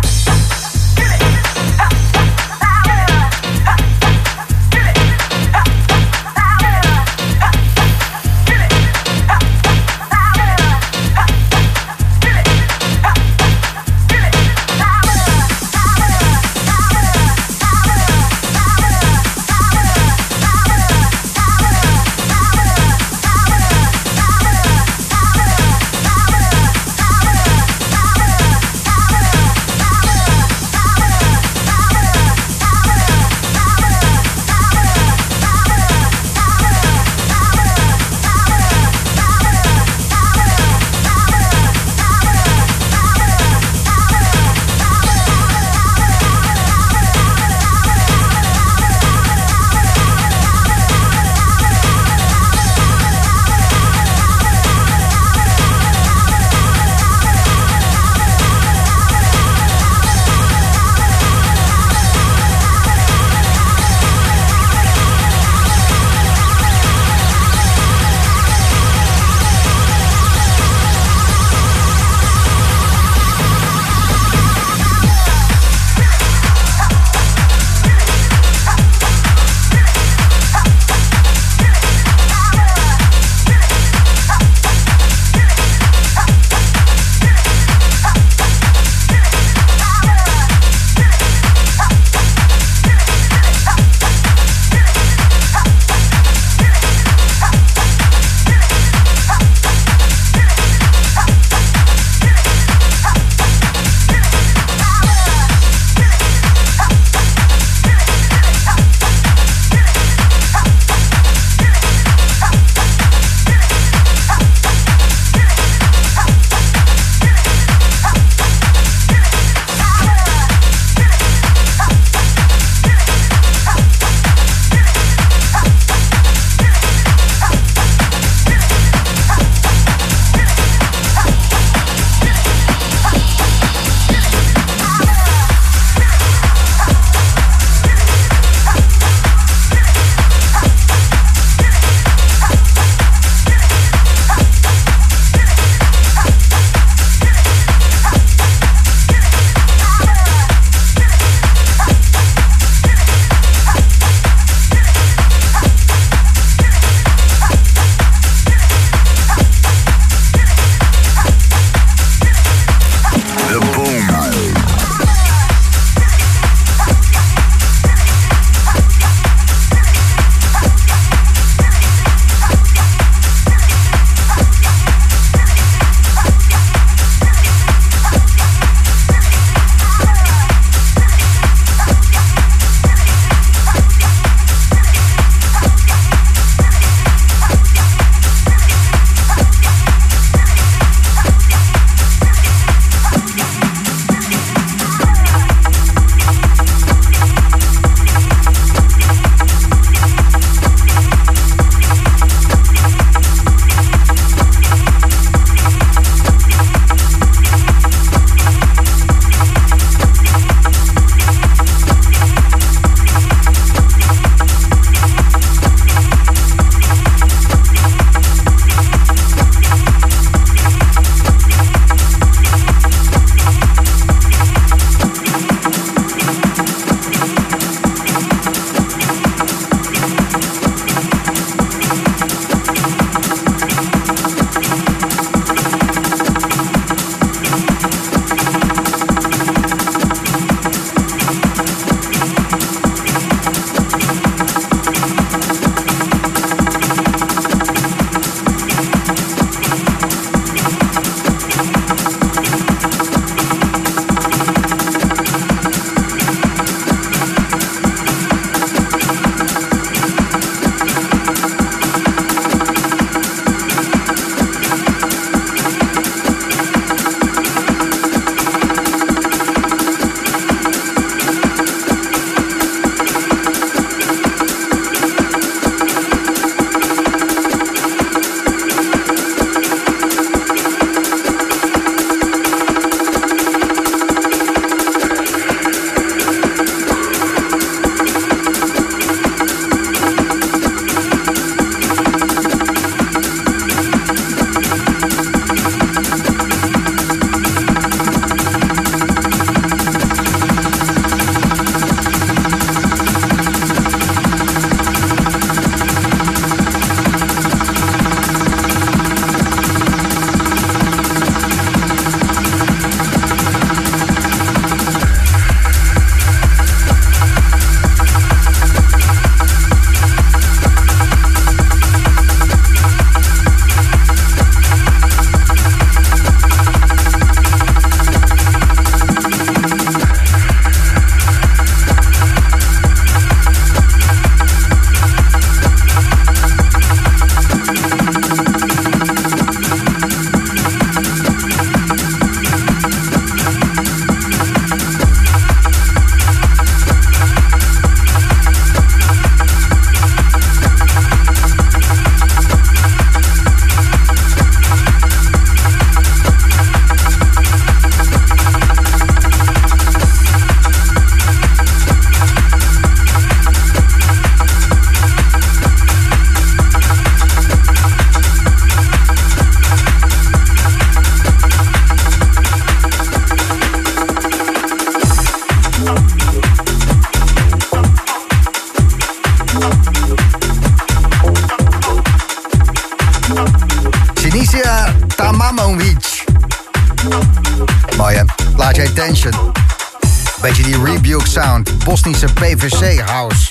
Bosnische PVC house.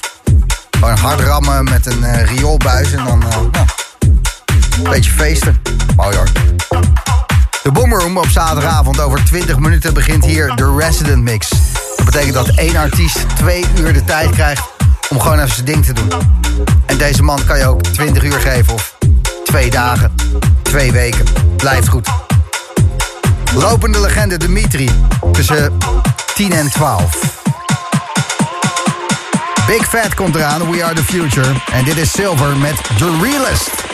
Gewoon hard rammen met een eh, rioolbuis en dan... eh, nou, een beetje feesten. Mooi hoor. De Boomroom op zaterdagavond over 20 minuten begint hier de Resident Mix. Dat betekent dat één artiest twee uur de tijd krijgt om gewoon even zijn ding te doen. En deze man kan je ook 20 uur geven of twee dagen, twee weken. Blijft goed. Lopende legende Dimitri tussen 10 en 12. Big Fat komt eraan, We Are The Future. En dit is Silver met The Realist.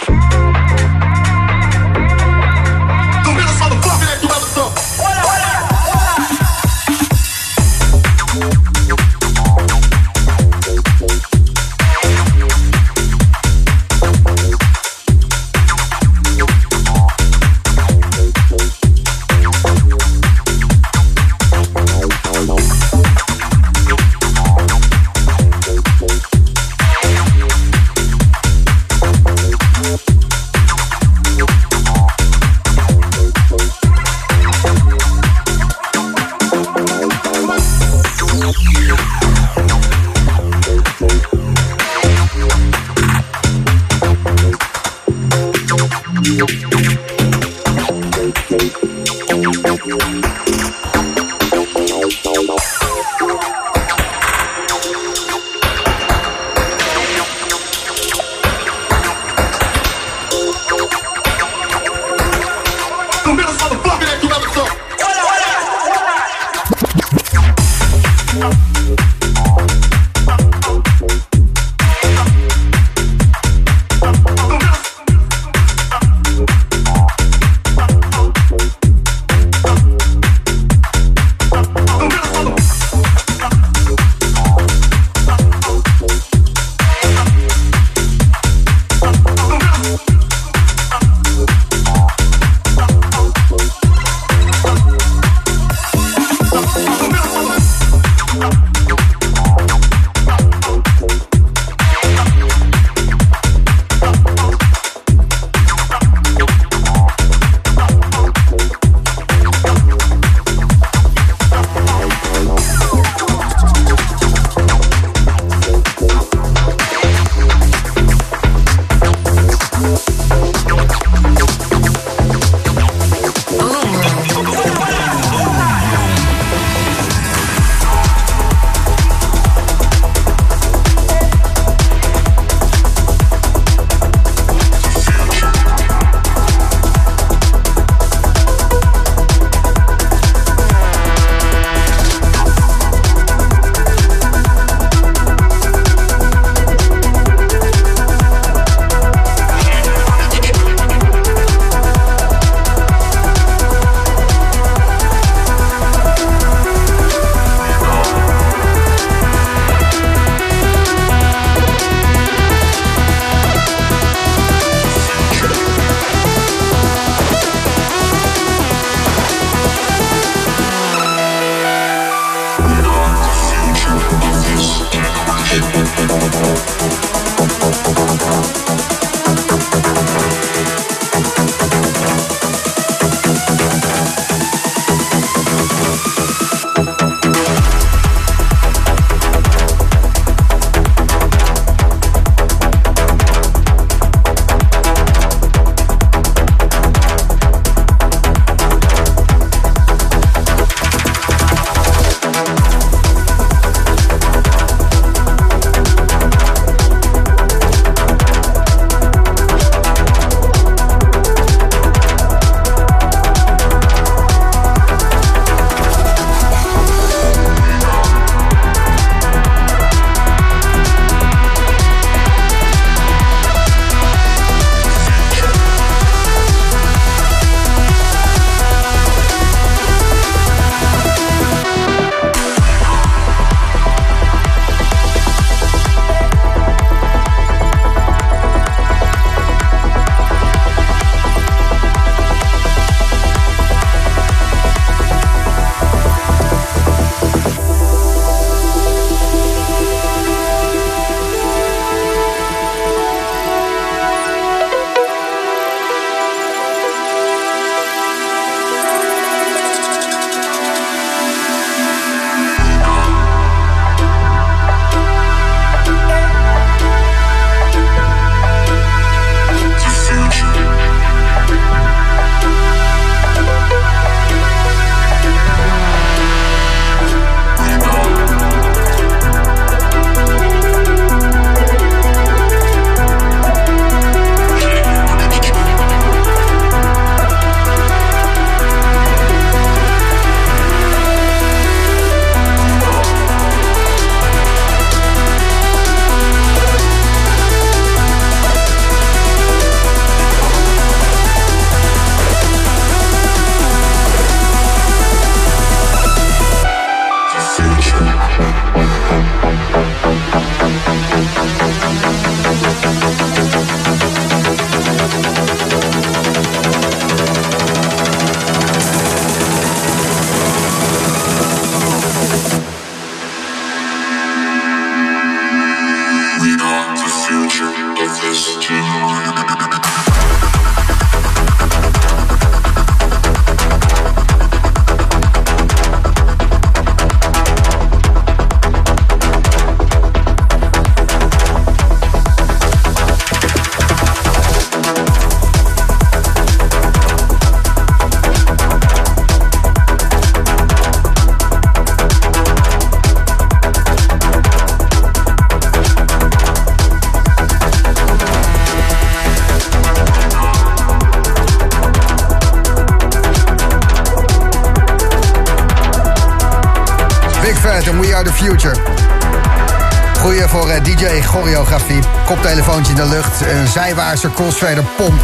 Choreografie. Koptelefoontje in de lucht. Een zijwaartse crossfader pomp.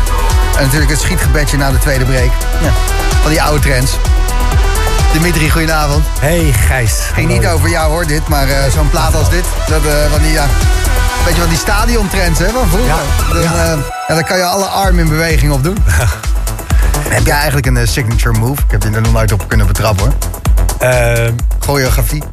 En natuurlijk het schietgebedje na de tweede break. Ja, van die oude trends. Dimitri, goedenavond.
Hey Gijs.
Ging niet over jou hoor, dit. Maar eh, zo'n plaat als dit. Dat, eh, van die, ja, weet je wat die stadiontrends hè, van vroeger. Dan,
Ja.
eh, ja, dan kan je alle armen in beweging op doen. heb jij eigenlijk een signature move? Ik heb je er nog nooit op kunnen betrappen hoor.
Ehm,
Choreografie.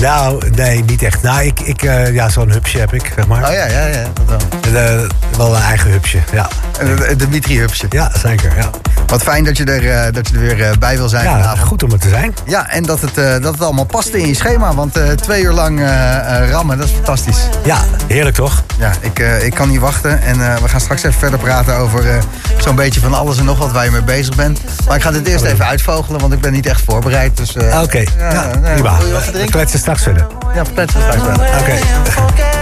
Nou, nee, niet echt. Nou, ik, ik eh, ja, zo'n hupsje heb ik, zeg maar.
Oh ja, ja, ja. Dat wel.
Eh, wel een eigen hupsje, ja.
En het Dimitri-hupsje.
Ja, zeker, ja.
Wat fijn dat je er, eh, dat je er weer bij wil zijn
Ja,
vanavond.
goed om er te zijn.
Ja, en dat het, dat het allemaal past in je schema. Want twee uur lang rammen, dat is fantastisch.
Ja, heerlijk toch?
Ja, ik, ik kan niet wachten. En we gaan straks even verder praten over zo'n beetje van alles en nog wat waar je mee bezig bent. Maar ik ga dit eerst even uitvogelen, want ik ben niet echt voorbereid. Dus, eh,
Oké, ja,
ja,
We
drinken?
kletsen straks verder.
Ja, kletsen we straks verder.
Oké.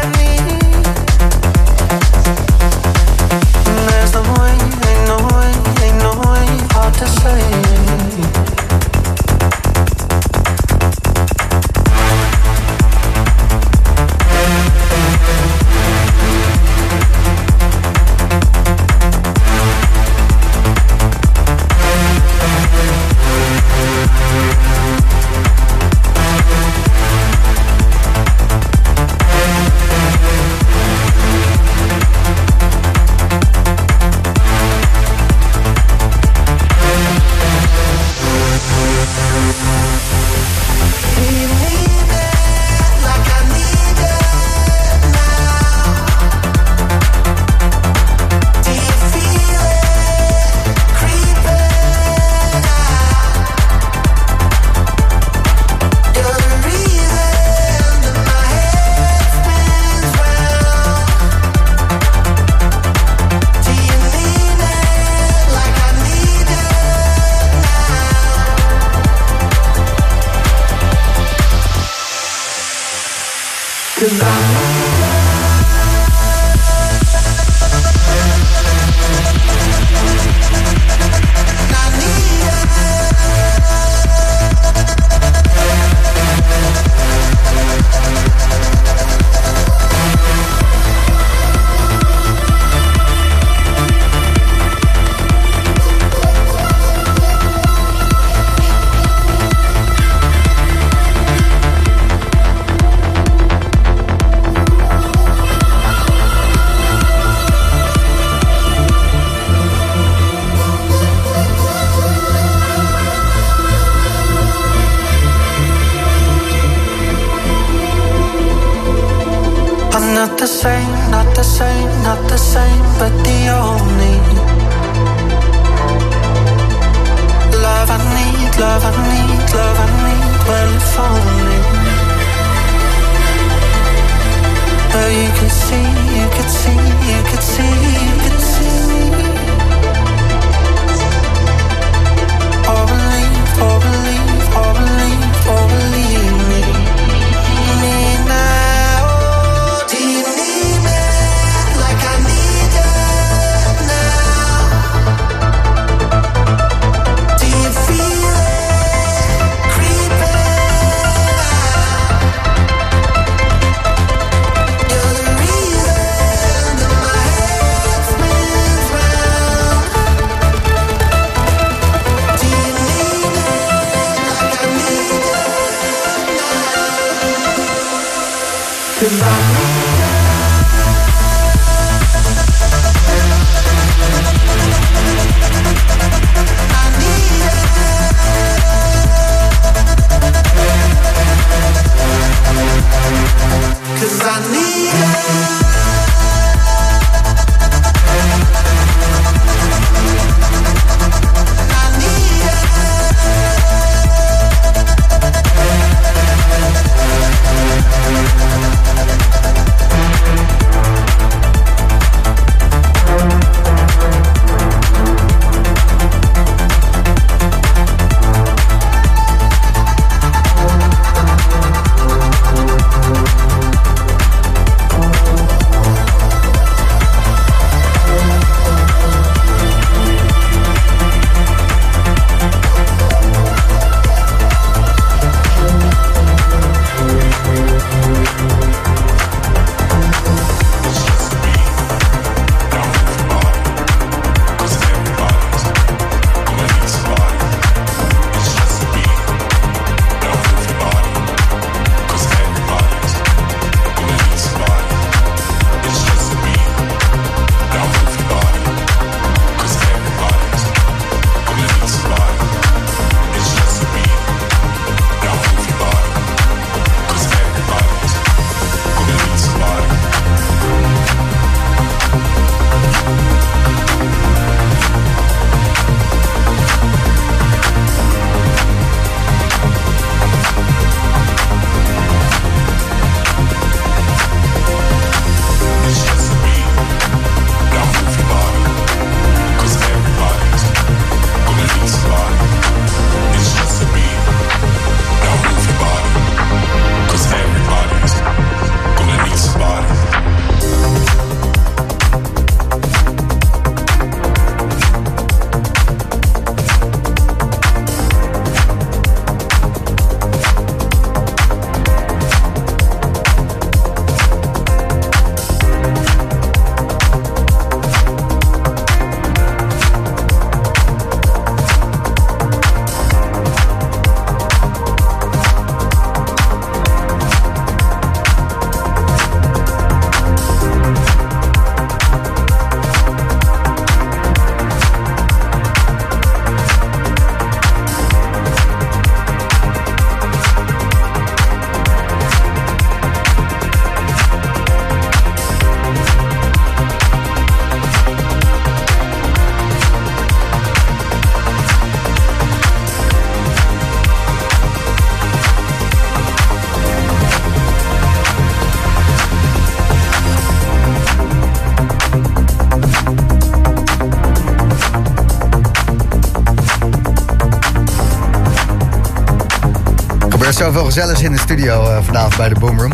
zoveel gezelligs in de studio eh, vanavond bij de Boomroom.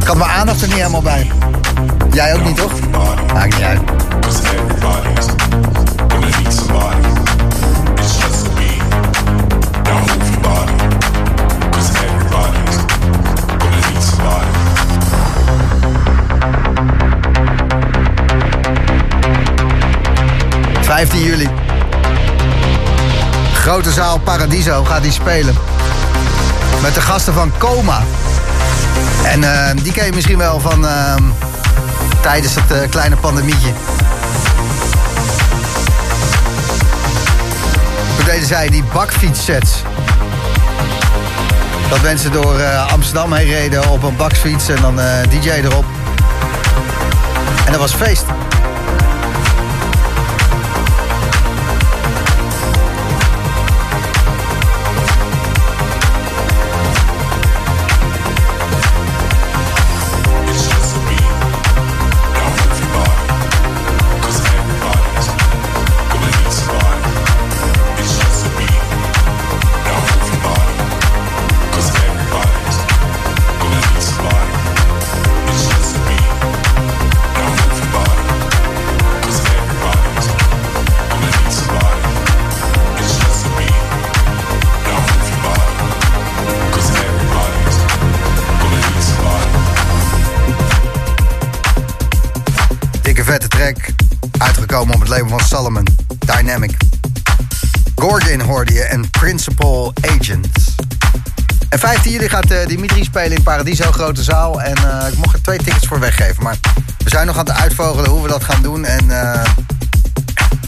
Ik had mijn aandacht er niet helemaal bij. Jij ook niet, toch? Maakt niet uit. ...15 juli. Grote zaal Paradiso gaat hij spelen. Met de gasten van Coma. En eh, die ken je misschien wel van... eh, tijdens het eh, kleine pandemietje. Toen deden zij die bakfietssets. Dat mensen door eh, Amsterdam heen reden op een bakfiets en dan eh, DJ erop. En dat was feest. Het van Solomon. Dynamic. Gorgon hoorde je en Principal Agents. En 15 juli gaat eh, Dimitri spelen in Paradiso, grote zaal. En eh, ik mocht er twee tickets voor weggeven. Maar we zijn nog aan het uitvogelen hoe we dat gaan doen. En eh,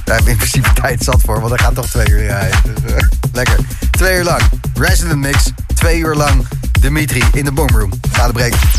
daar hebben we in tijd zat voor. Want er gaat toch twee uur rijden. Dus, lekker. Twee uur lang. Resident Mix. Twee uur lang Dimitri in de Boomroom. Na de break.